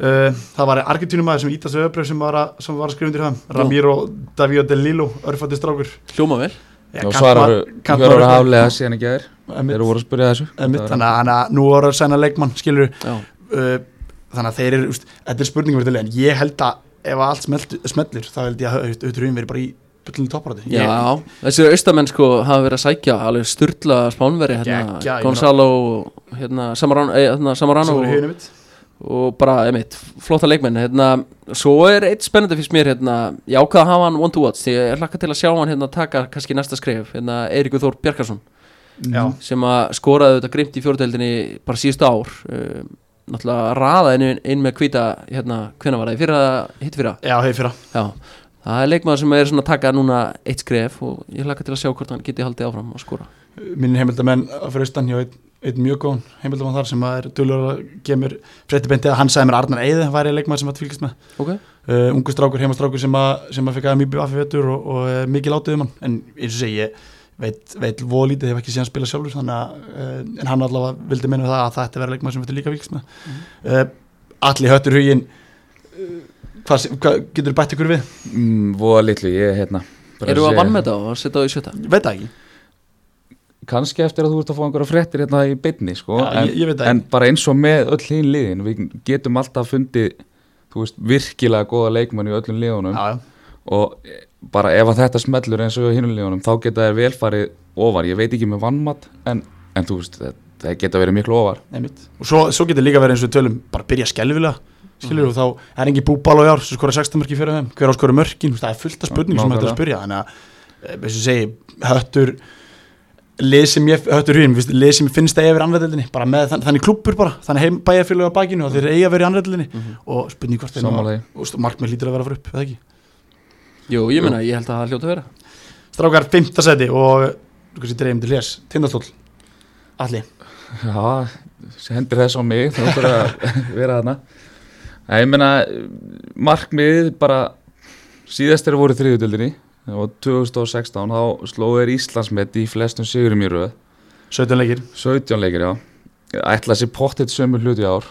uh, það var Argentínumæður sem Ítast Öbref sem var að, sem var að skrifa undir það, Ramiro Davío de Lilo, örfætti strákur. Hljóma vel. Já, Og kantmaður Hjörur eitthvað. Haflega síðan ekki aðeir Þeir voru að spyrja þessu. Þannig að- að nú voru að sæna leikmann skilur, já, þannig að þeir eru þetta er spurningum fyrir en ég held að ef allt smellir, þá held ég að auðvitað hugin verið bara í bullinu topparátti já, þessi austamenn sko hafa verið að sækja alveg sturla spánveri hérna, Gonzalo hérna, Samarano, eh, hérna, Samarano og, er og bara, einmitt, flotta leikmenn hérna, svo er eitt spennandi fyrst mér hérna, ég ákvaða að hafa hann one to watch ég hlakka til að sjá hann hérna taka kannski næsta skref hérna, Eiríkur Þór Bjarkarsson Já. sem að skoraði þetta grimt í fjóruðeldinni bara síðustu ár uh, náttúrulega raða inn, inn með hvita hérna, hvenær var það, fyrra, hitt fyrra? Já, hei fyrra. Já, það er leikmaður sem er svona að taka núna eitt skref og ég hlaka til að sjá hvort hann geti haldið áfram að skora. Minn heimildamenn fyrir austan hjá einn einn mjög góðan heimildamann þar sem er dölur að gemur fréttibendið að hann sagði mér Arnar Eyði væri leikmaður sem að fylgist með. Ok, uh, ungu strákur, heimastrákur sem að, sem að fikk að mjög affi vettur og, og uh, mikið látið um hann. En eins og segi, ég veit, veit voða lítið, hef ekki síðan spilað sjálfur þannig að, uh, en hann allavega vildi meina það að það ætti að vera leikmaður sem þetta líka fylgist með. Uh, Alli höttur hugin uh, hvað, hvað getur bætt ykkur við? mm, voða litlu, ég hérna. Bara eru við að vann með þetta og setja á í sjötta? Veit það ekki, kannski eftir að þú ert að fá einhverja fréttir hérna í beinni sko, Já, en, ég- ég það en bara eins og með öll hinn liðin við getum alltaf fundið þú veist, virkilega góða leikmann í öllum liðunum. Já, já, og eh, bara ef að þetta smellur eins og liðunum þá geta þær velfarið ofar. Ég veit ekki með vannmatt en, en þú veist, það, það geta verið miklu ofar. Einmitt. Og svo, svo getur líka verið eins og tölum bara byrja skelvilega skilur og þá er engin búbal á jár sem skora 16 mörki fyrir þeim, hver á skora mörkin? Það er fullt af spurningum sem hægt að spyrja. Þannig að, eh, eins og segi, höttur lið sem ég, höttur hugin lið sem finnst að eiga verið anræðildinni bara með þann, þannig klúppur bara, þannig heim bæjarfélag á bakinu og þeir eiga verið anræðildinni og spurning hvort þeir markmið lítur að vera fara upp, eða ekki jú, ég meina, ég held að það hljóta að vera. Strákar, 5. seti og þú kannski dreifum til hljás, tindastól Alli, Já, hendur þess á mig þá þurfa að vera þarna. Nei, ég meina markmið bara síðast er voru þriðutöldinni og 2016 þá slóðu þeir Íslandsmet í flestum sigurum í röð. 17 leikir. 17 leikir, já. Ætla sér pottitt sömu hluti ár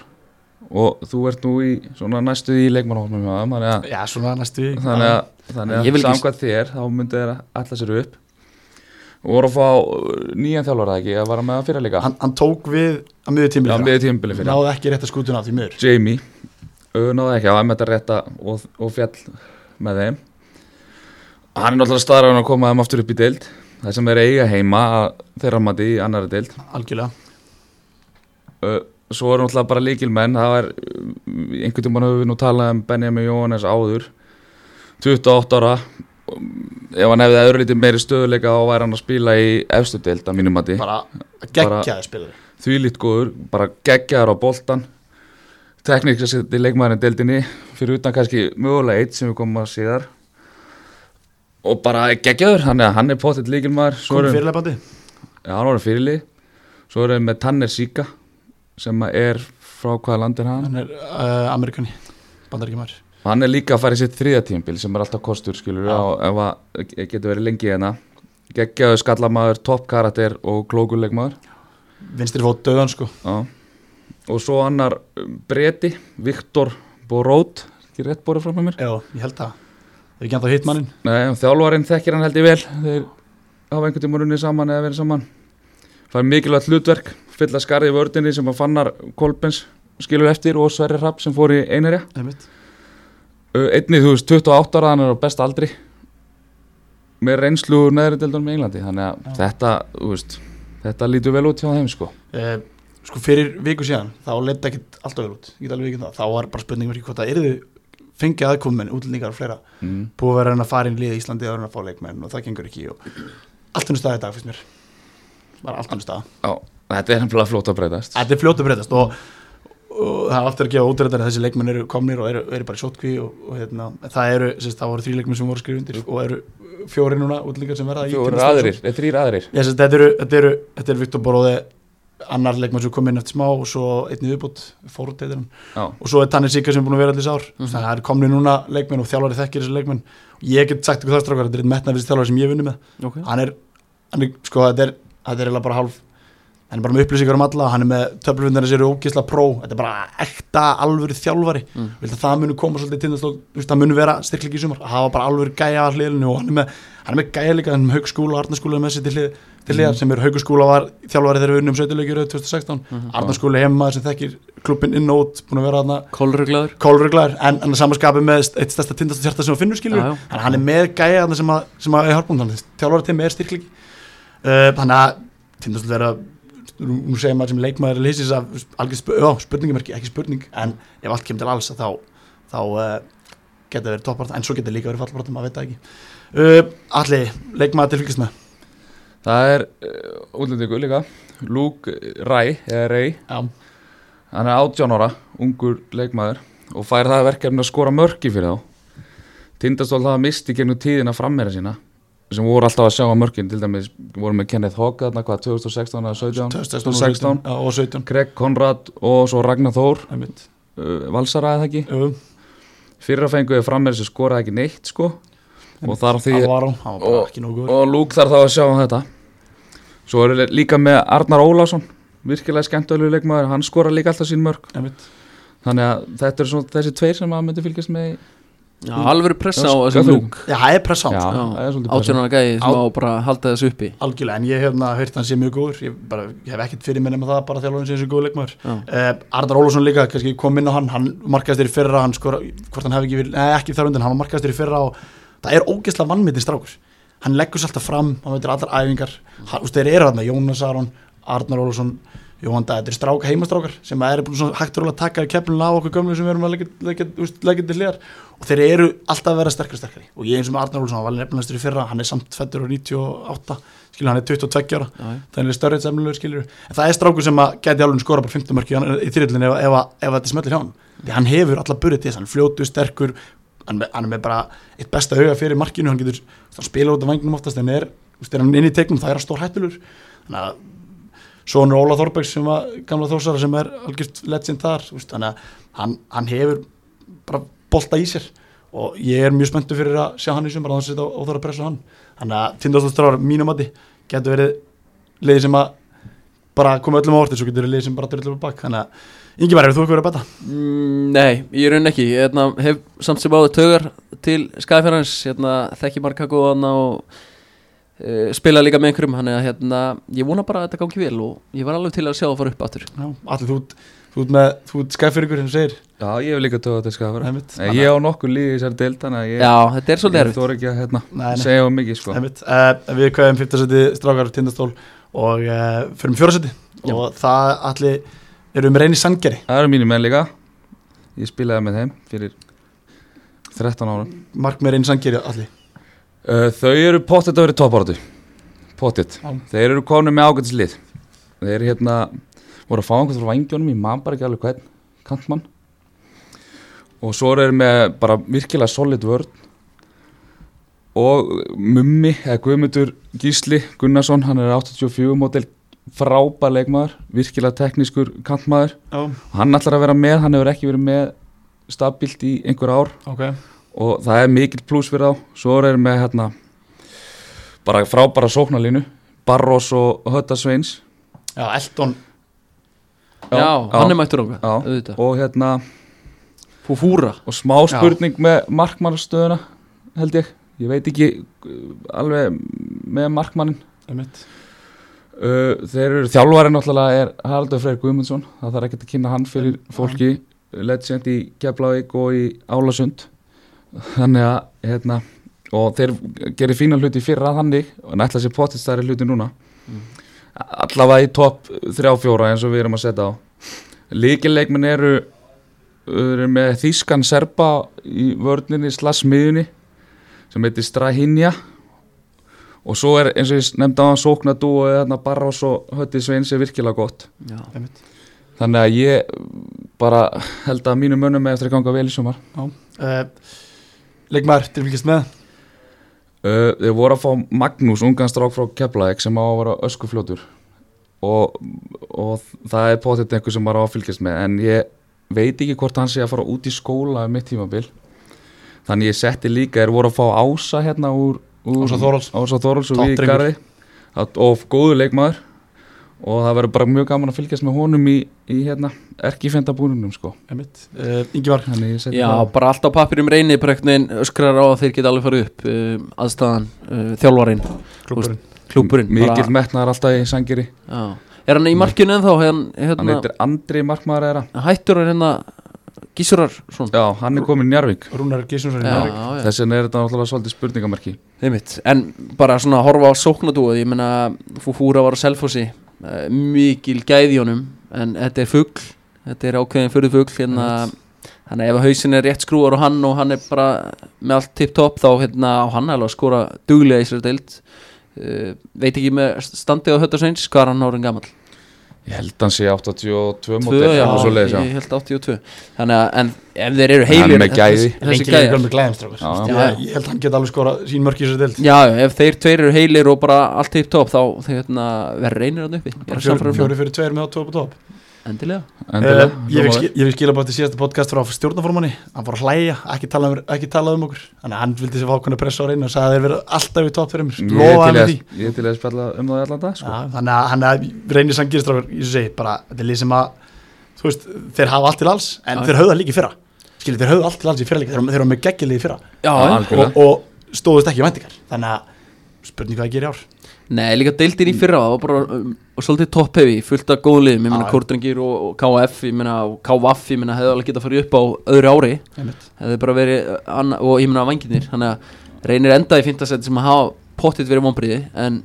og þú ert nú í svona næstu í leikmannhófnum að Já, svona næstu í- þannig að, þannig að samkvæmt þér þá myndi þeir ætla sér upp. Og voru að fá uh, nýjan þjálfara ekki? Að vara með að fyrir líka? Hann, hann tók við að miður Já, tímbil miður tímabili fyrir náði ekki rétt að skútuna á því miður. Jamie náði ekki. Að með þetta rétta og, og fjall með þeim. Hann er náttúrulega staðar að koma þeim aftur upp í deild. Það sem er eiga heima að þeirra mati í annari deild. Algjörlega. Uh, svo er náttúrulega bara líkilmenn það uh, einhvern tímann höfum við nú talað um Benjamin Jóhannes áður 28 ára. Ef hann hefði öðru lítið meiri stöðuleika þá væri hann að spila í efstu deild að mínum mati. Bara geggjaði spilur því lít góður, bara geggjaður á boltan. Tekník að setja leikmaðurinn deildinni fyrir utan kannski mögulega eitt sem við komum að síðar. Og bara geggjaður, hann er, hann er pottitt líkilmaður komið bandi Já, hann var fyrirlið Svo erum við með Tanner Sika sem er frá hvaða land er hann? Hann er uh, amerikani bandaríkjumar hann er líka að fara í sitt þriða tímabil sem er alltaf kostur skilur og ef að getur verið lengi hérna. Geggjaðu skallamaður, topp karakter og klókuleikmaður vinstri fót döðan sko. Já. og svo annar um, breti, Viktor Borót ekki rétt borðið frá mér? Já, ég held það. Þau ekki ennþá hitt mannin Nei, þjálfarinn þekkir hann held ég vel. Þeir hafa einhvern tíma runnið saman eða verið saman. Það er mikilvægt hlutverk fylla skarði vördinni sem að fannar Kolbens skilur eftir og Sverri Rapp sem fór í einherja. Einmitt. Einnig þú veist 28 ára hann er á besta aldri með reynslu úr neðri deildunum í Englandi þannig að Já. þetta, þú veist, þetta lítur vel út hjá þeim sko. Uh, sko fyrir viku síðan þá leit ekkert alltaf vel út get alveg ekki það. Þá var bara spurningum ekki hvort það yrði fengið aðkomin, útlendingar og fleira. Mm. búið að vera hann að fara inn í liða í Íslandi og að fá leikmenn og það gengur ekki og allt stað í dag fyrst mér. Bara allt stað Já, þetta er hefnilega flót að breytast. Þetta er fljótt að breytast og, og það er aftur að gefa útrættar að þessi leikmenn eru komnir og eru, eru bara sótkví og, og hérna, það eru, sérst, það voru þrý leikmenn sem voru skrifundir og eru fjóri núna útlendingar sem verða Tindastóls. aðrir, eða þrýr aðrir. Já, sérst, þetta eru, þetta eru, þetta eru Viktor Boróði annar leikmenn sem kom inn eftir smá og svo einnig viðbútt, fórut heitir hann. Og svo er Tanni Sika sem er búin að vera allir sár. Þannig að það eru komnir núna leikmenn og þjálfari þekkir þessi leikmenn. Ég get sagt ykkur það strákar, þetta er einn metnaðvist þjálfari sem ég vunni með. Okay. hann er, hann er sko þetta er, þetta er bara hálf hann er bara með upplýsingar um alla, hann er með töflufundinir sem eru ógisla pró, þetta er bara ekta alvöru þjálfari, Mm. vil það munu koma svolítið veist, það munu vera styrkleiki í sumar, að hafa bara alvöru gæja hliðinu og hann er með, hann er með gæja líka hann er með haugskúla og arnaskúla með sér til, hlið, til hliðar sem er haugskúla var þjálfari þegar við unnum 17 leikir 2016, Mhm. arnaskúli heima sem þekkir klubbin inn og út, búin að vera hann Kólruglaður en hann er samanskapið með eitt stærsta tindastól hjarta sem hann finnur Já, já. hann er með að, að að nú segir maður sem leikmaður sp já, spurningamerki, ekki spurning en ef allt kemur til alls þá, þá uh, geta verið toppart en svo geta líka verið fallbart maður veit það ekki. Uh, allir, leikmaður til fylgist með Það er uh, útlendingu líka. Luke Já, Hann er 18 ára, ungur leikmaður og fær það verkefni að skora mörki fyrir þá. Tindastól hafa misti gegnum tíðina frammera sína sem voru alltaf að sjá að mörkin til dæmis voru með Kenneth Hogg þarna hvað 2016 eða 17 2016 16 Já, og 17 Greg Konrad og svo Ragnar Þór. Uh, Valsara eða ekki? Jú, fyrra fenguði frammera sem skoraði ekki neitt sko. Og þar því Alvaro, Og- og Luke þarf þá að sjá um þetta. Svo er líka með Arnar Ólafsson virkilega skemmtölu leikmaður. Hann skora líka alltaf sín mörg Einmitt. þannig að þetta er svona þessi tveir sem að myndi fylgjast með alveg pressa á skaffi. lúk. Já, það er pressa á Já, það svolítið pressa. 18 ára gæði sem Á- bara að halda þessu uppi. Algjörlega, en ég hef hérna heyrt hann sé mjög góður. Ég, bara, ég hef ekkert fyrir mér nema það bara þjálfurinn sé þessu góð leikmaður. Já. uh, Arnar Ólafsson líka, kannski kom inn á hann hann markaðist þér í fyrra, hann skora hvort hann hef ekki, vil- nei, ekki þar undan, hann markaðist þér í fyrra og það er ógeðslega vannmyndin strákur. Hann leggur sér alltaf fram, hann veitir allar æfingar. Hann, þeir eru hann, Jónas Aron Arnar Ólafsson, Jóhann Dag þetta er stráka heimastrákar sem er hægt að taka keflun á okkur gömlu sem við erum að leggja, til hliðar. Og þeir eru alltaf að vera sterkari sterkari. Og ég eins og Arnar Ólafsson, hann var nefnilegastur í fyrra hann er samt fættur á 98 skilur hann er 22 ára. Já. þannig er störrið semlulegur skilur. En það er strákur sem að geti alveg skora bara 15 mörki í þriðlunni ef, ef, ef, þetta smellir hjá hann því hann hefur alla burið til þess, hann fljótu, sterkur hann, hann er með bara eitt besta auga fyrir markinu, hann getur spila út af vangnum oftast en er, er hann inn í teiknum það er að stór hættulur þannig að Sónur Óla Þorbergs sem að gamla þósara sem er algjört legend þar þannig að hann, hann hefur bara bolta í sér og ég er mjög spenntu fyrir að sjá hann í sumar að hann setja og þarf að pressa hann. Þannig að tindastólstráður mínum mati getur verið liði sem að bara koma öllum á orðið svo getur verið liði sem bara drullu upp á bak. Þannig að Ingi Mæri, þú ekki verið að betta? Mm, Nei, ég raun ekki. Ég hérna, hef samt sem áður taugar til skæðfjörðans, hérna, þekki marga góðana og uh, spila líka með einhverjum, hann er að hérna, ég vona bara að þetta gangi vel og ég var alveg til að sjá að fara upp aftur. Já, allir þú, ert- þú ert með, þú ert skæfyrir sem segir. Já, ég hef líka tóða þetta skafur Einmitt. Ég á nokkur líði í þessari deild þannig að ég, Já, þetta er svolítið erfitt þóra ekki að hérna, Nei, nei. segja um mikið sko. Uh, við kveðum 15 seti strákar tindastól og uh, fyrir með fjóraseti Já. og það allir eru með reyni sangeri Það eru mínir menn líka. Ég spilaði með þeim fyrir 13 ára mark með reyni sangeri allir Þau eru pottet að vera toppáratu Pottet. Já. Þeir eru konum með ágætislið. Þeir hérna voru að fá einhvern frá vangjónum Ég man bara ekki alveg hvern Kantmann. Og svo eru með bara virkilega solid vörn. Og Mummi eða Guðmundur Gísli Gunnarsson Hann er 84 mótel frábær leikmaður Virkilega teknískur kantmaður. Já, Hann ætlar að vera með, hann hefur ekki verið með stabilt í einhver ár. Ok og það er mikill pluss fyrir þá. Svo er með hérna bara frábæra sóknarlínu. Barros og Hötta Sveins. Já, Eldon Já, hann er mættur Já. auðvitað. Og hérna Fúfúra og smá spurning með markmannstöðuna held ég, ég veit ekki uh, alveg með markmannin uh, þeir eru þjálfarinn náttúrulega er Haraldur Freyr Guðmundsson. Það þarf ekki að kynna hann fyrir fólki. Legend í Keflavík og í Álasund þannig að hérna og þeir gerir fína hluti fyrra þannig og nætla sér potið stærri hluti núna. Allavega í topp 3-4 eins og við erum að setja á. Líkileikminn eru, eru með Þískan Serba í vörninni slags miðunni sem heitir Strahinja. Og svo er eins og ég nefndi á hann sóknadú og þarna Barros og Hötti Sveins er virkilega gott. Já, þannig að ég bara held að mínu mönnum með eftir að ganga vel í sumar. Uh, Leikmaður til fylgjast með. Uh, þeir voru að fá Magnús ungan strák frá Keflavík sem á að vera öskufljótur. Og, og það er potið einhver sem var að fylgjast með en ég veit ekki hvort hann sé að fara út í skóla um mitt tímabil. Þannig ég setti líka, þeir voru að fá Ása hérna úr, úr Ása Að- og góðu leikmaður og það verður bara mjög gaman að fylgjast með honum í, í hérna erkifendabúrunum sko. Einmitt. Uh, ég setti Já, það. bara allt á pappirum reyni breknin öskrar á að þeir geta alveg farið upp uh, aðstæðan, uh, þjálfarinn. Klubburinn klúburinn mikill metnaðar alltaf í sangeri. Já. Er hann í markinu ennþá? Hann, hann hérna, heitir Andri Markmaður eða hættur hann hérna Gísurar svona já, hann er komin í Njarvík Rúnar Já. já, þess vegna er þetta náttúrulega svolítið spurningamarki. En bara svona að horfa á sóknadúið Ég meina, Fúfúra var á Selfossi. uh, Mikil gæði honum En þetta er fugl. Þetta er ákveðin fyrir fugl hérna, Þannig að ef hausin er rétt skrúar og hann Og hann er bara með allt tipp topp Þá hérna, á hann alveg að skora duglega í sér deild. Uh, veit ekki með standið á Höttasveins hvað er hann árin gammal Ég held hann sé 82 Tvö, mótil já, leiðis, ég held 82 þannig að en ef þeir eru Hann er heilir með gæði. þessi, þessi gæði Já, já. ég, held að hann geta alveg skora sín mörk í þessu deild. Já, ef þeir tveir eru heilir og bara allt tipp topp þá þeir hérna, verður reynir hann uppi. Er um fjóri, fjóri fyrir tveir með og tóp það. Endilega. Endilega, Uh, ég vil skil- ég vil skila bara til síðasta podcast frá stjórnaformanni hann fór að hlæja, ekki tala um, ekki tala um okkur. Þannig að hann vildi sér fá okkur pressa á reyna og sagði að þeir verið alltaf í topp fyrir mér. Ég lofa er hann til því. að- ég til að spjalla um það allan dag sko. Já, þannig að reynir sangirstrákur í þessu segi, bara, þetta er lið sem að þú veist, þeir hafa allt til alls en Já. þeir líka í fyrra. Skilur, þeir höfðu allt til alls í fyrra líka, þeir, þeir eru með geggjulið í fyrra. Já, og, og stóðust ekki í væntingar. Þannig að spurning hvað það gerir í ár Nei, líka deildin í fyrra það var bara um, svolítið topphefi, fullt af góðum liðum. Ég meina Já. Kórdrengir og, og KF ég meina og KVF, ég meina hefði alveg getað að fara upp á öðru ári, hefði bara verið anna, og ég meina vanginir, þannig að reynir enda í fintasett sem að hafa pottitt verið vonbriði, en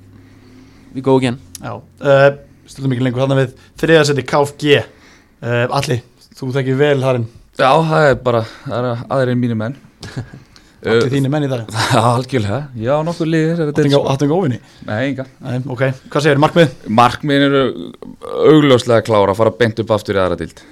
við góðum again Já, uh, stundum ekki lengur þarna við þriðasetti KFG uh, Alli, þú tekir vel þarinn Já, það er bara, það er aðrir mínu menn allir uh, þínir menn í dag? Algjörlega, já, nokkuð liðir Áttu enga óvinni Nei, enga. Ok, hvað segir, markmið? Markmiðin eru augljóslega klára að fara beint upp aftur í aðra dild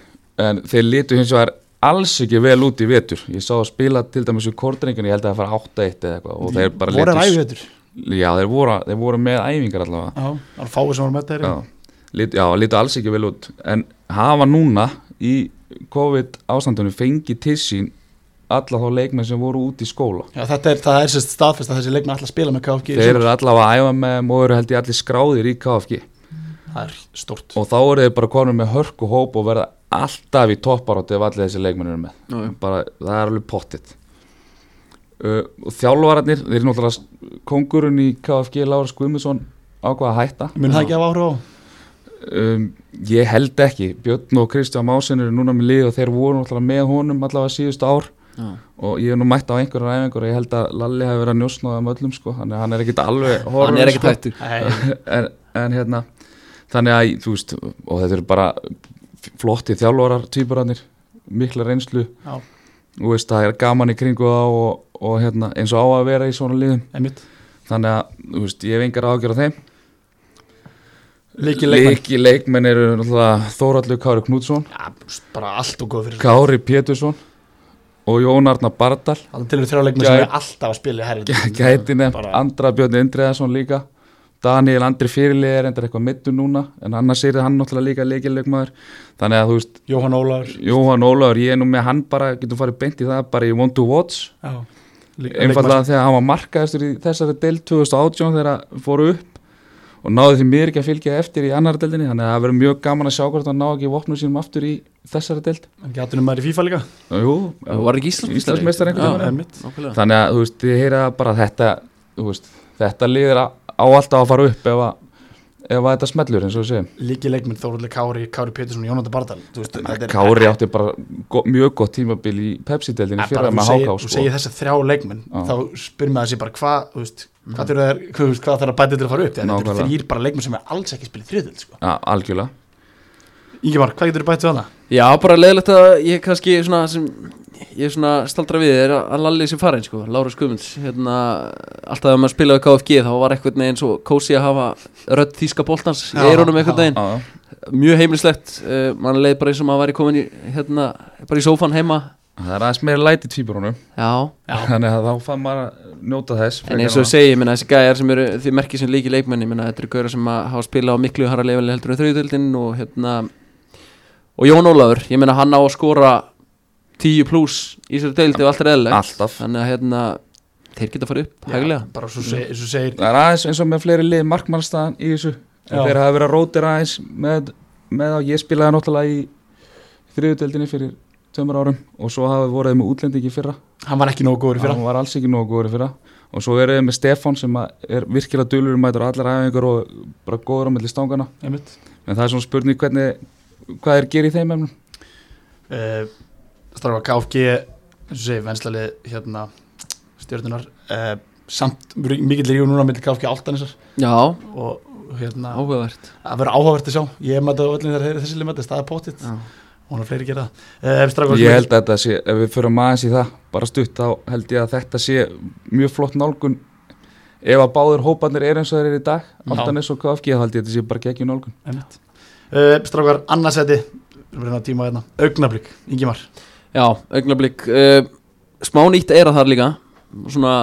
En þeir litu hins vegar alls ekki vel út í vetur. Ég sá að spila til dæmis úr kórdrengun, ég held að það fara 8-1 eða eitthvað Og þeir bara litu að æfi þetta Já, þeir voru, þeir voru með æfingar allavega. Já, það er fáið sem voru með þetta Já, lit, já, litu alls ekki vel út. En hafa núna í COVID ástandunum fengið til sín alla þá leikmenn sem voru út í skóla. Já, þetta er, það er sérst staðfest að þessi leikmenn alltaf spila með KFG Þeir eru allavega að æfa með eru held ég allir skráðir í KFG. Það er stort og þá eru þeir bara konur með hörku hóp og verða alltaf í topparátti ef allir þessi leikmenn eru með. Já. bara, það er alveg pottitt uh, og þjálfararnir þeir eru náttúrulega kongurinn í KFG Láras Guðmundsson ákvað að hætta? Mun það ekki hafa áhrif á? um, ég held ekki. Björn og Kristján Másin eru núna með lið og þeir voru náttúrulega með honum allavega síðustu ár Já. og ég hef nú mætt á einhverjar æfingur og ég held að Lalli hefur verið að njósna um öllum sko, þannig að hann er ekkit alveg hann horfinn, er ekkert sko. hættur. Nei, en, en hérna þannig að þú veist og þetta eru bara flotti þjálfarar týpurannir, mikla reynslu. Já, þú veist það er gaman í kringu það og, og hérna, eins og á að vera í svona liðum. Einmitt. Þannig að þú veist, ég hef engar ágjör á þeim. Leiki leikmenn. Leiki leikmenn eru náttúrulega Þóraldur Kári Knútsson. Já, bara allt og góð fyrir Kári Pétursson og Jón Arnar Bardal. Það til við þrjá leikmenn sem er alltaf að spila gæti nefnt Andra Björn Indriðarsson líka. Daniel Andri fyrirlið er endur eitthvað mittu núna en annars er hann náttúrulega líka leikilegmaður þannig að þú veist, Jóhann Ólaður Jóhann Ólafur ég er nú með hann bara, getum farið beint í það bara í want to watch, einfallega þegar hann var markaðistur í þessari del 2018 þegar hann fóru upp og náði því mér ekki að fylgja eftir í annar deldinni þannig að það verður mjög gaman að sjá hvort hann ná ekki vopnum sínum aftur í þessari deld Hann gætunum maður í FIFA líka? Jú, Það var ekki nákvæmlega. þannig að þú veist, þið heyra bara þetta veist, þetta liðir á á alltaf að fara upp ef að, ef að þetta smellur eins og við segjum. Líki leikmenn Þóruldur Kári, Kári Pétursson og Jónatan Bardal. Veist, þetta er- Kári átti bara go, mjög gott tímabil í Pepsi-deldinni Ja, fyrir að segir, háká þú sko. segir þess að þrjá leikmenn Já. þá spyrir maður sér bara hvað veist, hvað þarf að bæta til að fara upp? Þetta er þrýr bara leikmenn sem er alls ekki spilið þriðöld sko. ja, algjörlega. Ingemar, hvað getur þú bætt við hana? Já, bara leðilegt að ég kannski svona sem ég svona staldra við er að Lalli sem farin sko, Lára Skumunds hérna, alltaf þegar maður spilaði KFG þá var eitthvað neginn svo kósi að hafa rödd þýska boltans í Já, eyrunum eitthvað neginn, mjög heimlislegt uh, mann leið bara eins og maður væri komin í hérna, bara í sófan heima það er aðeins meira læti tvíburunum. Já, Já. þannig að þá fann maður að njóta þess en eins og ég segi, ég minna þessi gæjar sem eru því merkið sem líki leikmenni, ég minna þetta eru gauðar sem að hafa spilað á miklu harra lefali heldur en þrjöðutöldin og hérna og Jón Ólafur, ég minna hann á að skora 10 pluss í sér deildi og allt er alltaf. Þannig að hérna þeir geta farið upp hæglega. bara svo seg, eins og segir það er aðeins eins og með fleiri lið markmannstæðan í þessu. Þeir hafa verið að rótir aðeins með, með að ég tveimur árum og svo hafa voruð með útlendingi fyrra. Hann var ekki nógu góður í fyrra. Hann var alls ekki nógu góður í fyrra. Og svo erum við með Stefán sem að er virkilega dulur um mætur allar æfingar og bara góður á milli stangana einmitt. En það er svona spurning hvernig hvað er gerir í þeim efnum? Uh, Stráka KFG eins og segir venslali hérna stjórnunar uh, samt mikill ríu núna með KFG Altanisar Já, og hérna áhugavert. það verður áhugavert að sjá. Ég mæta á öllin þegar þessi limætti það er pottitt Er fleiri gera það. Uh, ég held að þetta sé, ef við förum aðeins í það bara stutt þá held ég að þetta sé mjög flott nálgun. Ef að báður hópanir er eins og þeir eru í dag Altanis og KFG, þá held ég að þetta sé bara geggjum nálgun. Uh, strákar, annarsæti við erum að tíma hérna, augnablík, Ingimar. Já, augnablík uh, Smá nýtt eira þar líka. Svona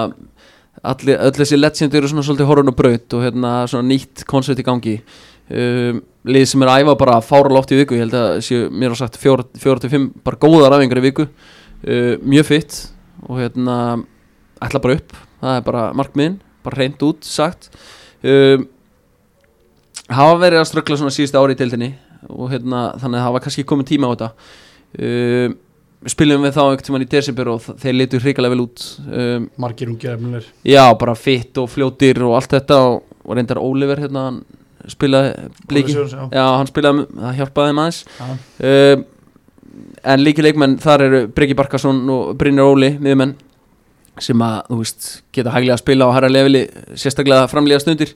allir, öll þessi legend eru svona svolítið horfun og braut og hérna svona nýtt koncept í gangi um, lið sem er að æfa bara fára lótt í viku ég held að séu mér á sagt fjóra fjóra til fimm bara góðar æfingar í viku. Uh, mjög fitt og hérna ætla bara upp, það er bara markmiðin bara reynd út sagt. Um, hafa verið að ströggla svona síðustu ári í deildinni og hérna þannig að hafa kannski komið tíma á þetta. Um, spilum við þá einhvern tímann í desember og þeir litur hrikalega vel út. Um, margir ungir efnilir já, bara fitt og fljótir og allt þetta og, og reyndar Oliver hérna, hann spilaði bliki Sigurðsson, já, hann spilaði, það hjálpaði aðeins. Já. um, en líki leikmenn þar eru Breki Barkarsson og Brynjar Óli miðumenn sem að, þú veist, geta hæglega að spila á hæra leveli, sérstaklega framlega stundir.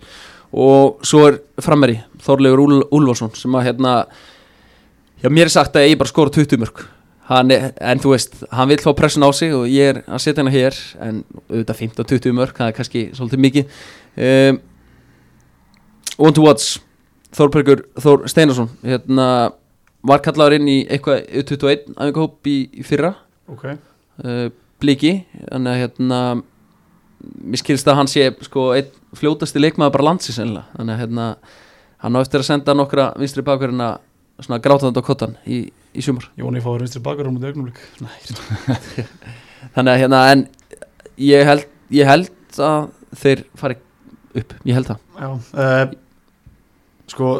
Og svo er frammeri Þorleifur Úl, Úlfarsson sem að hérna já, mér er sagt að ég bara skora 20 mörg hann er, en þú veist, hann vil fá pressun á sig og ég er að setja hennar hér en auðvitað 15-20 mörg, það er kannski svolítið mikið. Um, One to watch Þórbergur Þór Steinarsson hérna, var kallaður inn í eitthvað 21 aðeins í, í fyrra. Ok, uh, bliki þannig að hérna mér skilst að hann sé sko einn fljótasti leikmaður bara landsins ennilega þannig að hérna hann á eftir að senda nokkra vinstri bakverðina svona grátandi á kottan í, í sumar. Jóni fáður vinstri bakar um út augnablík þannig að hérna en ég held, ég held að þeir fari upp, ég held það. Já, uh, sko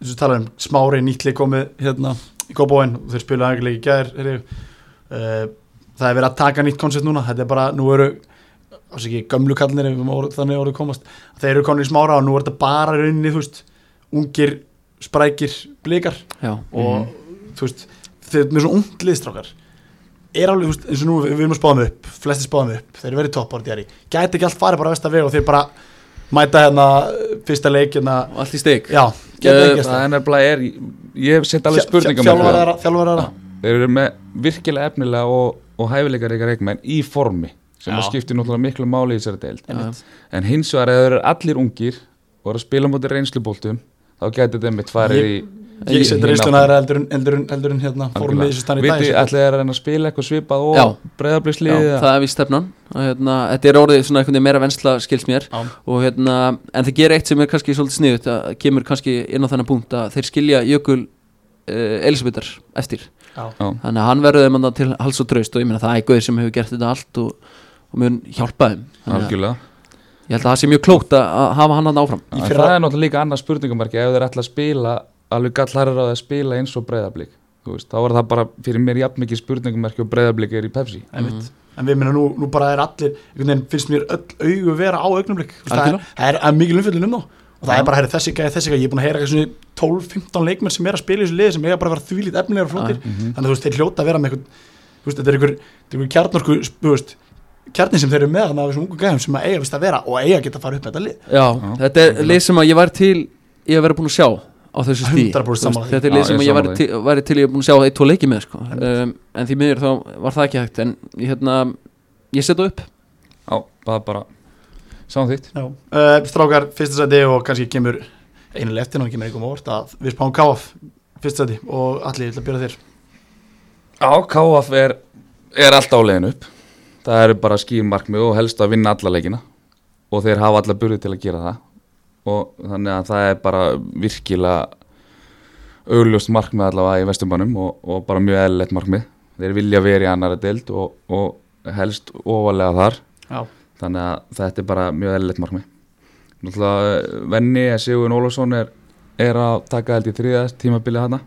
þessu tala um smári nýtli komið hérna í Kópóin og þeir spila aðeins í gær uh, það er verið að taka nýtt koncept núna þetta er bara, nú eru ás ekki, gömlu kallinir ef þannig orðið komast. Þeir eru komin í smára og nú er þetta bara rauninni, þú veist, ungir sprækir blikar. Já, og þú veist, þeir með svona ungt liðstrákar er alveg, þú veist, eins og nú við erum að spáðum upp, flesti spáðum upp þeir eru verið toppárt í æri, gæti ekki allt farið bara að vesta veg og þeir bara mæta hérna fyrsta leik hérna, allt í er ég set alveg spurningum þjálfarar þeir eru með virkilega efnilega og, og hæfileikar ykkar reikmenn í formi sem að skiptir náttúrulega miklu máli í þessari deild. Já. en hins vegar ef þeir eru allir ungir og eru að spila mútið reynslubóltum þá getur þeim mitt farið í ég seti reynsluna þeirra heldur en, heldur en, heldur en hérna formið Algjörlega. þessu stann í dag Vitið, ætli þeir að reyna að spila eitthvað svipað og breyðabliðslið Já, það er við stefnan. Hérna, Þetta er orðið svona einhvern veginn meira vensla skils mér. Og, hérna, En þeir gera eitt sem er kannski svolítið sniðut að kemur kannski inn á þennan punkt að þeir skilja Jökul uh, Elisabethar eftir. Já. Þannig að hann verður þeim til hals og traust og ég meina það er gauður sem hefur gert þetta allt og, og mun hjálpa þeim. Að Ég held að það sé mjög klókt að að hafa hann hann áfram. Í En fyrra- það er náttúrulega líka annað spurningamarki ef þeir ætla að spila alveg gallharður á það að spila eins og breyðablík þá var það bara fyrir mér jafn mikið spurningamarki og breyðablík er í Pepsi. Einmitt. en við minna nú, nú bara er allir finnst mér öll augu vera á augnumlik það er, er, er mikil umfjöldin um þá. Og það er bara, þessi gæði, þessi gæði, ég er búin að heyra eitthvað svona 12-15 leikmenn sem er að spila í þessu liði sem eiga bara að vera þvílít efnilegar og flótir þannig að þú veist, þeir hljóta að vera með eitthvað þetta er einhver, er kjarnorku kjarnin sem þeir eru með þannig að þessum ungu gæðum sem að eiga vist að vera og eiga að geta að fara upp með þetta lið. Já, þetta er lið sem að ég var til ég hef verið búin að sjá á þessu stí 100% sammála því. Þetta er lið sem ég ég væri til, væri til ég búin að sjá eitt, tvo leiki með sko. um, en því miður þá var það ekki hægt en hérna, ég setja upp. Já, það er bara Já. Uh, strákar, fyrsta seti og kannski kemur einu leftin og kemur einhverjum óvart að við spáum káaf fyrsta seti og allir, að byrja þér. Já, KF er, er alltaf á leiðin upp. Það eru bara skýrmarkmið og helst að vinna alla leikina. Og þeir hafa alla burði til að gera það og þannig að það er bara virkilega augljóst markmið allavega í vestumbænum og, og bara mjög eðlilegt markmið. Þeir vilja verið í annara deild og, og helst ofalega þar. Já, þannig að þetta er bara mjög eðlilegt markmið. Náttúrulega eh, Venni Sigurinn Ólafsson er, er að taka held í þriða tímabilið hana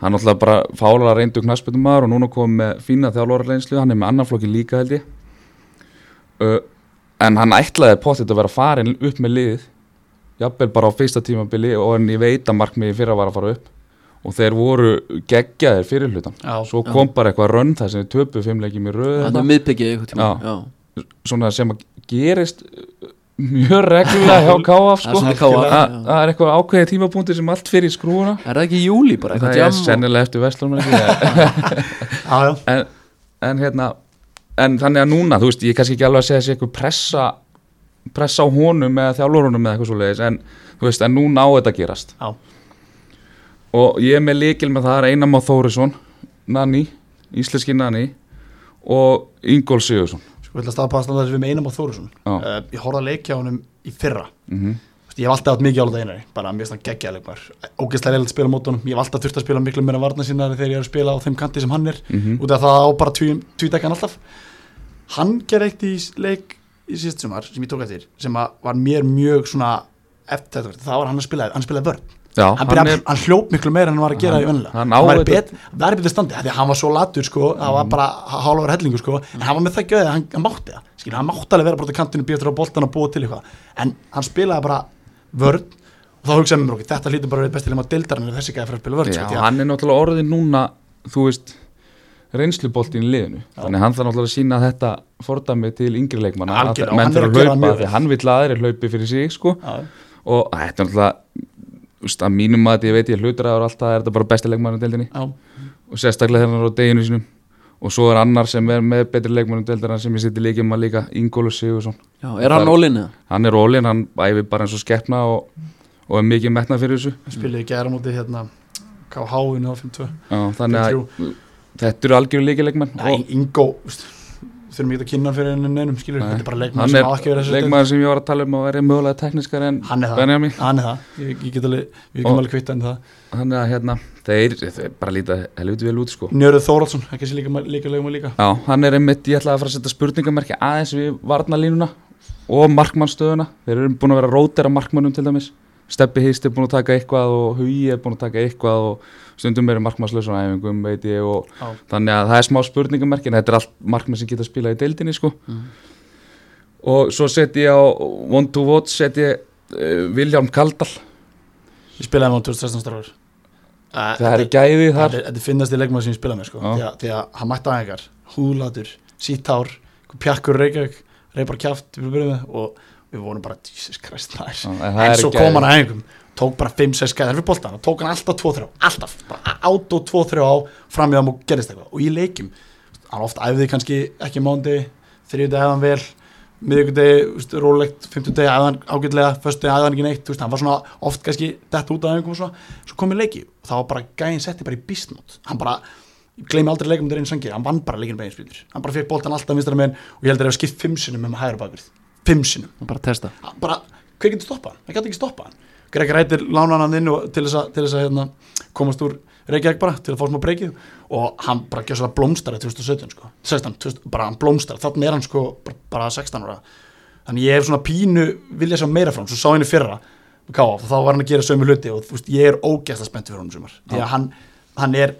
hann náttúrulega bara fálar reyndu knassbytum maður og núna komið með fína þjálfararleinslu hann er með annan flokki líka held ég. Uh, en hann ætlaði potið að vera farin upp með liðið jafnvel bara á fyrsta tímabili og en ég veit að markmiði fyrra var að fara upp og þeir voru geggjaðir fyrir hlutan já, svo kom bara eitthvað rönn þar sem við töpu fimmleikjum í röð er Já. Já. svona sem að gerist uh, mjög reglulega hjá er sko. já. það er eitthvað ákveðið tímapunkti sem allt fyrir í skrúuna Er það ekki júli bara? það eitthvað er sennilega eftir Vestlum já, já. en, en hérna en þannig að núna, þú veist, ég er kannski ekki alveg að segja þessi eitthvað pressa pressa á honum eða þjálfurunum eða eitthvað svo leiðis en þú veist, en núna á þetta að gerast. Já. og ég er með líkil með það er Einar Má Þórisson Nanni, íslenski Nanni og Ingól Sigursson Sko, ég ætla að staða passa þess að við með Einam á Þórusson Já. uh, Ég horfði að leikja honum í fyrra. Mm Þú veist, Ég hef alltaf átt mikið álið einari bara mér finnst hann geggja leikmar Ógeðslega reyðilegt spila mót honum. Ég hef alltaf þurft að spila miklu meira varna sinna þegar ég er að spila á þeim kanti sem hann er. -hmm. út af það á bara tvídekkan alltaf. Hann gerði eitt í leik í síðust sumar sem ég tók eftir sem var mér mjög svona eftir þetta, það var hann að spila hann spilaði vörn, Já, hann, hann, er, hann hljóp miklu meira en hann var að gera Hann- í vennilega hann á var bet, betið standi, því að hann var svo latur sko, það var bara hálfur hellingu sko en hann var með það gjöðið, hann, hann mátti það skilja, hann mátti alveg vera á kantinu, býja á boltan og búa til eitthvað, en hann spilaði bara vörn og þá hugsaði mér okkur, þetta hlýtur bara að vera besti leima dildarinn ef þessi gæði fyrir að spila vörn já, sko, því að hann er náttúrulega orðin núna þú veist reynsluboltin í liðinu, þannig að hann þarf náttúrulega að sína þetta fordæmi til yngri leikmanna að menn hann að að það hlaupa hann vill að aðri hlaupi fyrir sig sko. Já, og þetta er náttúrulega að mínum að ég veit ég hlutur að alltaf er þetta bara besti leikmann í deildinni. Já, og sérstaklega þegar hann er á deginu sínum. Og svo er annar sem er með betri leikmann í deildina sem ég seti líkjum að líka Ingólu Sigursson Já, er hann ólinn eða? hann er ólinn, hann æfi bara eins og skeppna og, og er mikið metnað fyrir þessu. Hann spilaði gæra mútið hérna KH-inu á 52 Þetta eru Nei, og Ingo, þurfum ekki að kynna hann fyrir henni neinum, skilur, þetta er bara leikmann hann sem er á verið þessu leikmann sem ég var að tala um að vera mögulega tekniskar en hann er það, Benjamin. Hann er það. Ég, ég get alveg, við getum alveg kvitt en það. Þannig að hérna, þeir, þeir bara líta helviti vel út sko. Njörður Þóraldsson, ekki sé líka, líka leikmann líka. Já, hann er einmitt, ég ætlaði að fara að setja spurningamerki aðeins við varnalínuna og markmannstöðuna, þeir eru búin að vera rótera markmannum til dæmis Steppi Hist er búin að taka eitthvað og Hugi er búin að taka eitthvað og stundum eru markmannslaus á æfingum veit ég og Já. þannig að það er smá spurningamerki en þetta er allt markmann sem geta að spila í deildinni sko Mhm. og svo set ég á one to watch set ég uh, Viljálm Kaldal ég spilaði með hann 2016 strafur uh, það er gæði þar þetta er finnast í leikmann sem ég spilaði með sko. Já. því, að, því að hann mætti aðeins húðlatur, síttár pjakkur reykjavík, reypar kjaft við byrjuðum með og við vorum bara Jesus Christ, það er Já, en svo kom hann að æfingum tók bara 5-6 skæðar fyrir boltan og tók hann alltaf 2-3 alltaf, bara át og 2-3 á framjöðum og gerist eitthvað. Og í leikjum hann oft æfði kannski ekki mándi þriðjudegi æfði hann vel miðvíkudegi, rólegt, hann ágætlega, föstudegi æfði hann ekki neitt veist, hann var svona oft kannski dett út af æfingum og svona, svo kom í leiki og það var bara gæðin setti bara í bísnót hann bara, gleymi aldrei leikum þegar einn sangir, hann vann bara leikinu beginspilur hann bara fekk boltan alltaf vinstra megin og ég held að það skipt fimm sinnum með hægra bakgrið fimm sinnum. Bara testa. Hann bara, hver getur stoppað hann? Það getur ekki stoppað hann. Greg Rættir lánaði hann inn til þess að, til þess að hérna, komast úr Reykjavík bara til að fá smá breykið. Og hann bara gjör svo að blómstara 2017 sko, 16, 20, bara hann blómstara. Þannig er hann sko bara, bara 16 ára. Þannig ég hef svona pínu vilja sjá meira frá hann, svo sá henni fyrra KF, þá var hann að gera sömu hluti og veist, ég er ógæsla spennt fyrir honum sumar. Því að hann, hann er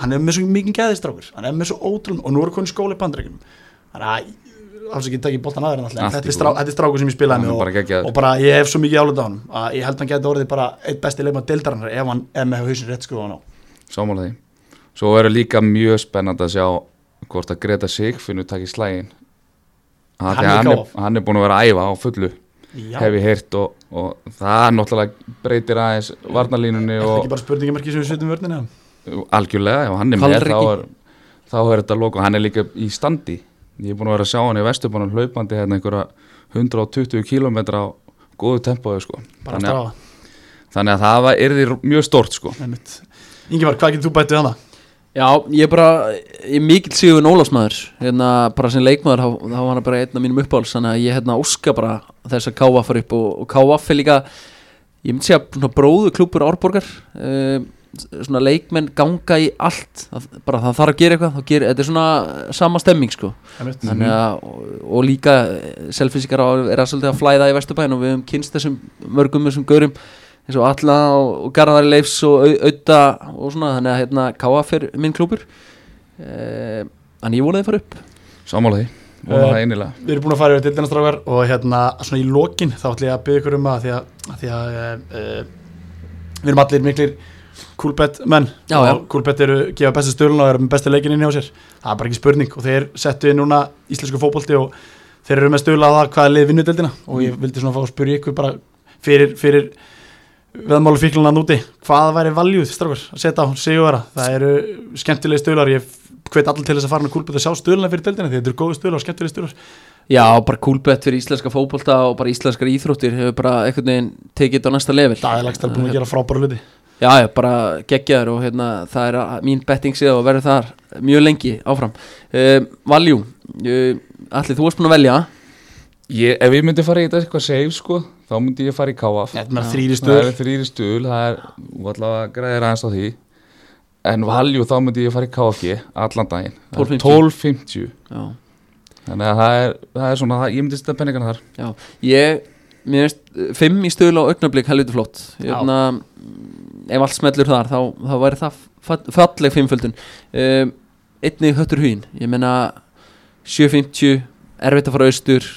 hann er með svo mikið gæðistrákur hann er með svo ótrúlega, og nú er konið skóla í bandreikunum þannig að ekki tekið en Allt í þetta er, strá, þetta er strákur sem ég spilaði er með bara og, geggjaður. og bara ég hef svo mikið álut á hann að ég held að hann geti orðið bara eitt besti leikmann deildarinnar ef hann er með hausin rétt skrúan á. Sámála því. Svo verður líka mjög spennandi að sjá hvort að Greta Sigfinnur takir slægin Hann hann, er hann, er, er búin að vera að æfa á fullu Já, hef ég heyrt og, og það náttúrulega breytir aðeins varnalínunni er það og ekki bara spurningamarki sem við setjum vörnina? Algjörlega, ef hann er með þá er, þá er þetta lók og hann er líka í standi ég er búin að vera að sjá hann í Vesturbánum hlaupandi hérna einhverja 120 km á góðu tempóðu sko. Bara þannig, að þannig að það var, er því mjög stort sko. Ingemar, hvað getur þú bætið hana? Já, ég er bara, ég er mikill Sigur Ólafsmaður. Hérna, bara sem leikmaður þá, var hann bara einn af mínum uppáhalds þannig að ég hérna óska bara þess að KVF fara upp og, og KVF er líka ég myndi segja bróðu klúpur Árborgar. Uh, svona leikmenn ganga í allt. Það, bara það þarf að gera eitthvað, þá gera, þetta er svona sama stemming sko. Þannig að, og, og líka selfinsíkar er að svolítið að flæða í Vesturbæn og við höfum kynst þessum mörgum þessum gaurum eins og Alla og, og Garðari Leifs og Au- Auda og svona. Þannig að hérna KF er minn klúpur eh, en ég vonaði að fara upp. Því, vona Eh, Við erum búin að fara yfir dildinastrákar og hérna svona í lokin þá ætlum ég að byggja ykkur um að því að, að, því að e, e, við erum allir miklir Coolbet menn Já, já. og Coolbet eru gefa bestu stölun og eru með bestu leikin inn hjá sér. Það er bara ekki spurning og þeir settu inn núna íslensku fótbolti og þeir eru með stöla á það hvaða lið vinnu dildina og ég vildi svona fá að spyrja ykkur bara fyrir, fyrir veðmálu fíklunna núti hvað væri valjúð strákar? Að setja á sigurvera það eru skemmtilegi stölar ég hvet allir til þess að fara með Coolbet að sjá stöluna fyrir dildina því þetta eru góðu stölar og skemmtilegi stölar Já, bara coolbett fyrir íslenska fótbolta og bara íslenskar íþróttir hefur bara einhvern veginn tekið þetta á næsta level. Dæðilegst er búin að gera frábæra hluti Já, já, bara geggjaður og hérna, það er að- mín betting síðan og verður þar mjög lengi áfram. Uh, Valjú, uh, allir þú varst búin að velja. Ég, ef ég myndi fara í þetta eitthvað save sko þá myndi ég fara í KF Þetta með þrýri er þrýri stuðul það er allavega græðir aðeins á því. En valjú þá myndi ég fara í KFG allan daginn. Það er 12.50. 12.50 Já, þannig að það er, það er svona ég myndi stæða penningan þar. Já Ég, mér veist, fimm í stöðul á augnablík helviti flott. Já. Hérna, ef allt smellur þar þá, þá væri það fa- falleg fimmföldun. Um, Einnig höttur hugin Ég meina 7.50, erfitt að fara austur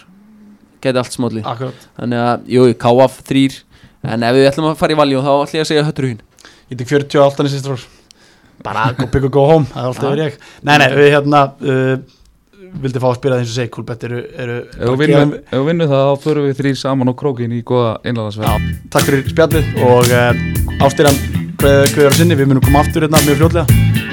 Gæti allt Akkurat. Þannig að, jú, káaf þrýr En ef við ætlum að fara í valjó þá ætlum ég að segja höttur hugin Ég tek 48 í sýstur Bara go big og go home Það er alltaf verið ég. Nei, nei, við hérna uh, Vildi fá að spila segi Kúlbett eru, eru ef við vinnum, það þá förum við þrýr saman á krókin í góða einlaðarsverð Takk fyrir spjallið og uh, ástýran hver, hver er að sinni Við munum koma aftur hérna mjög fljótlega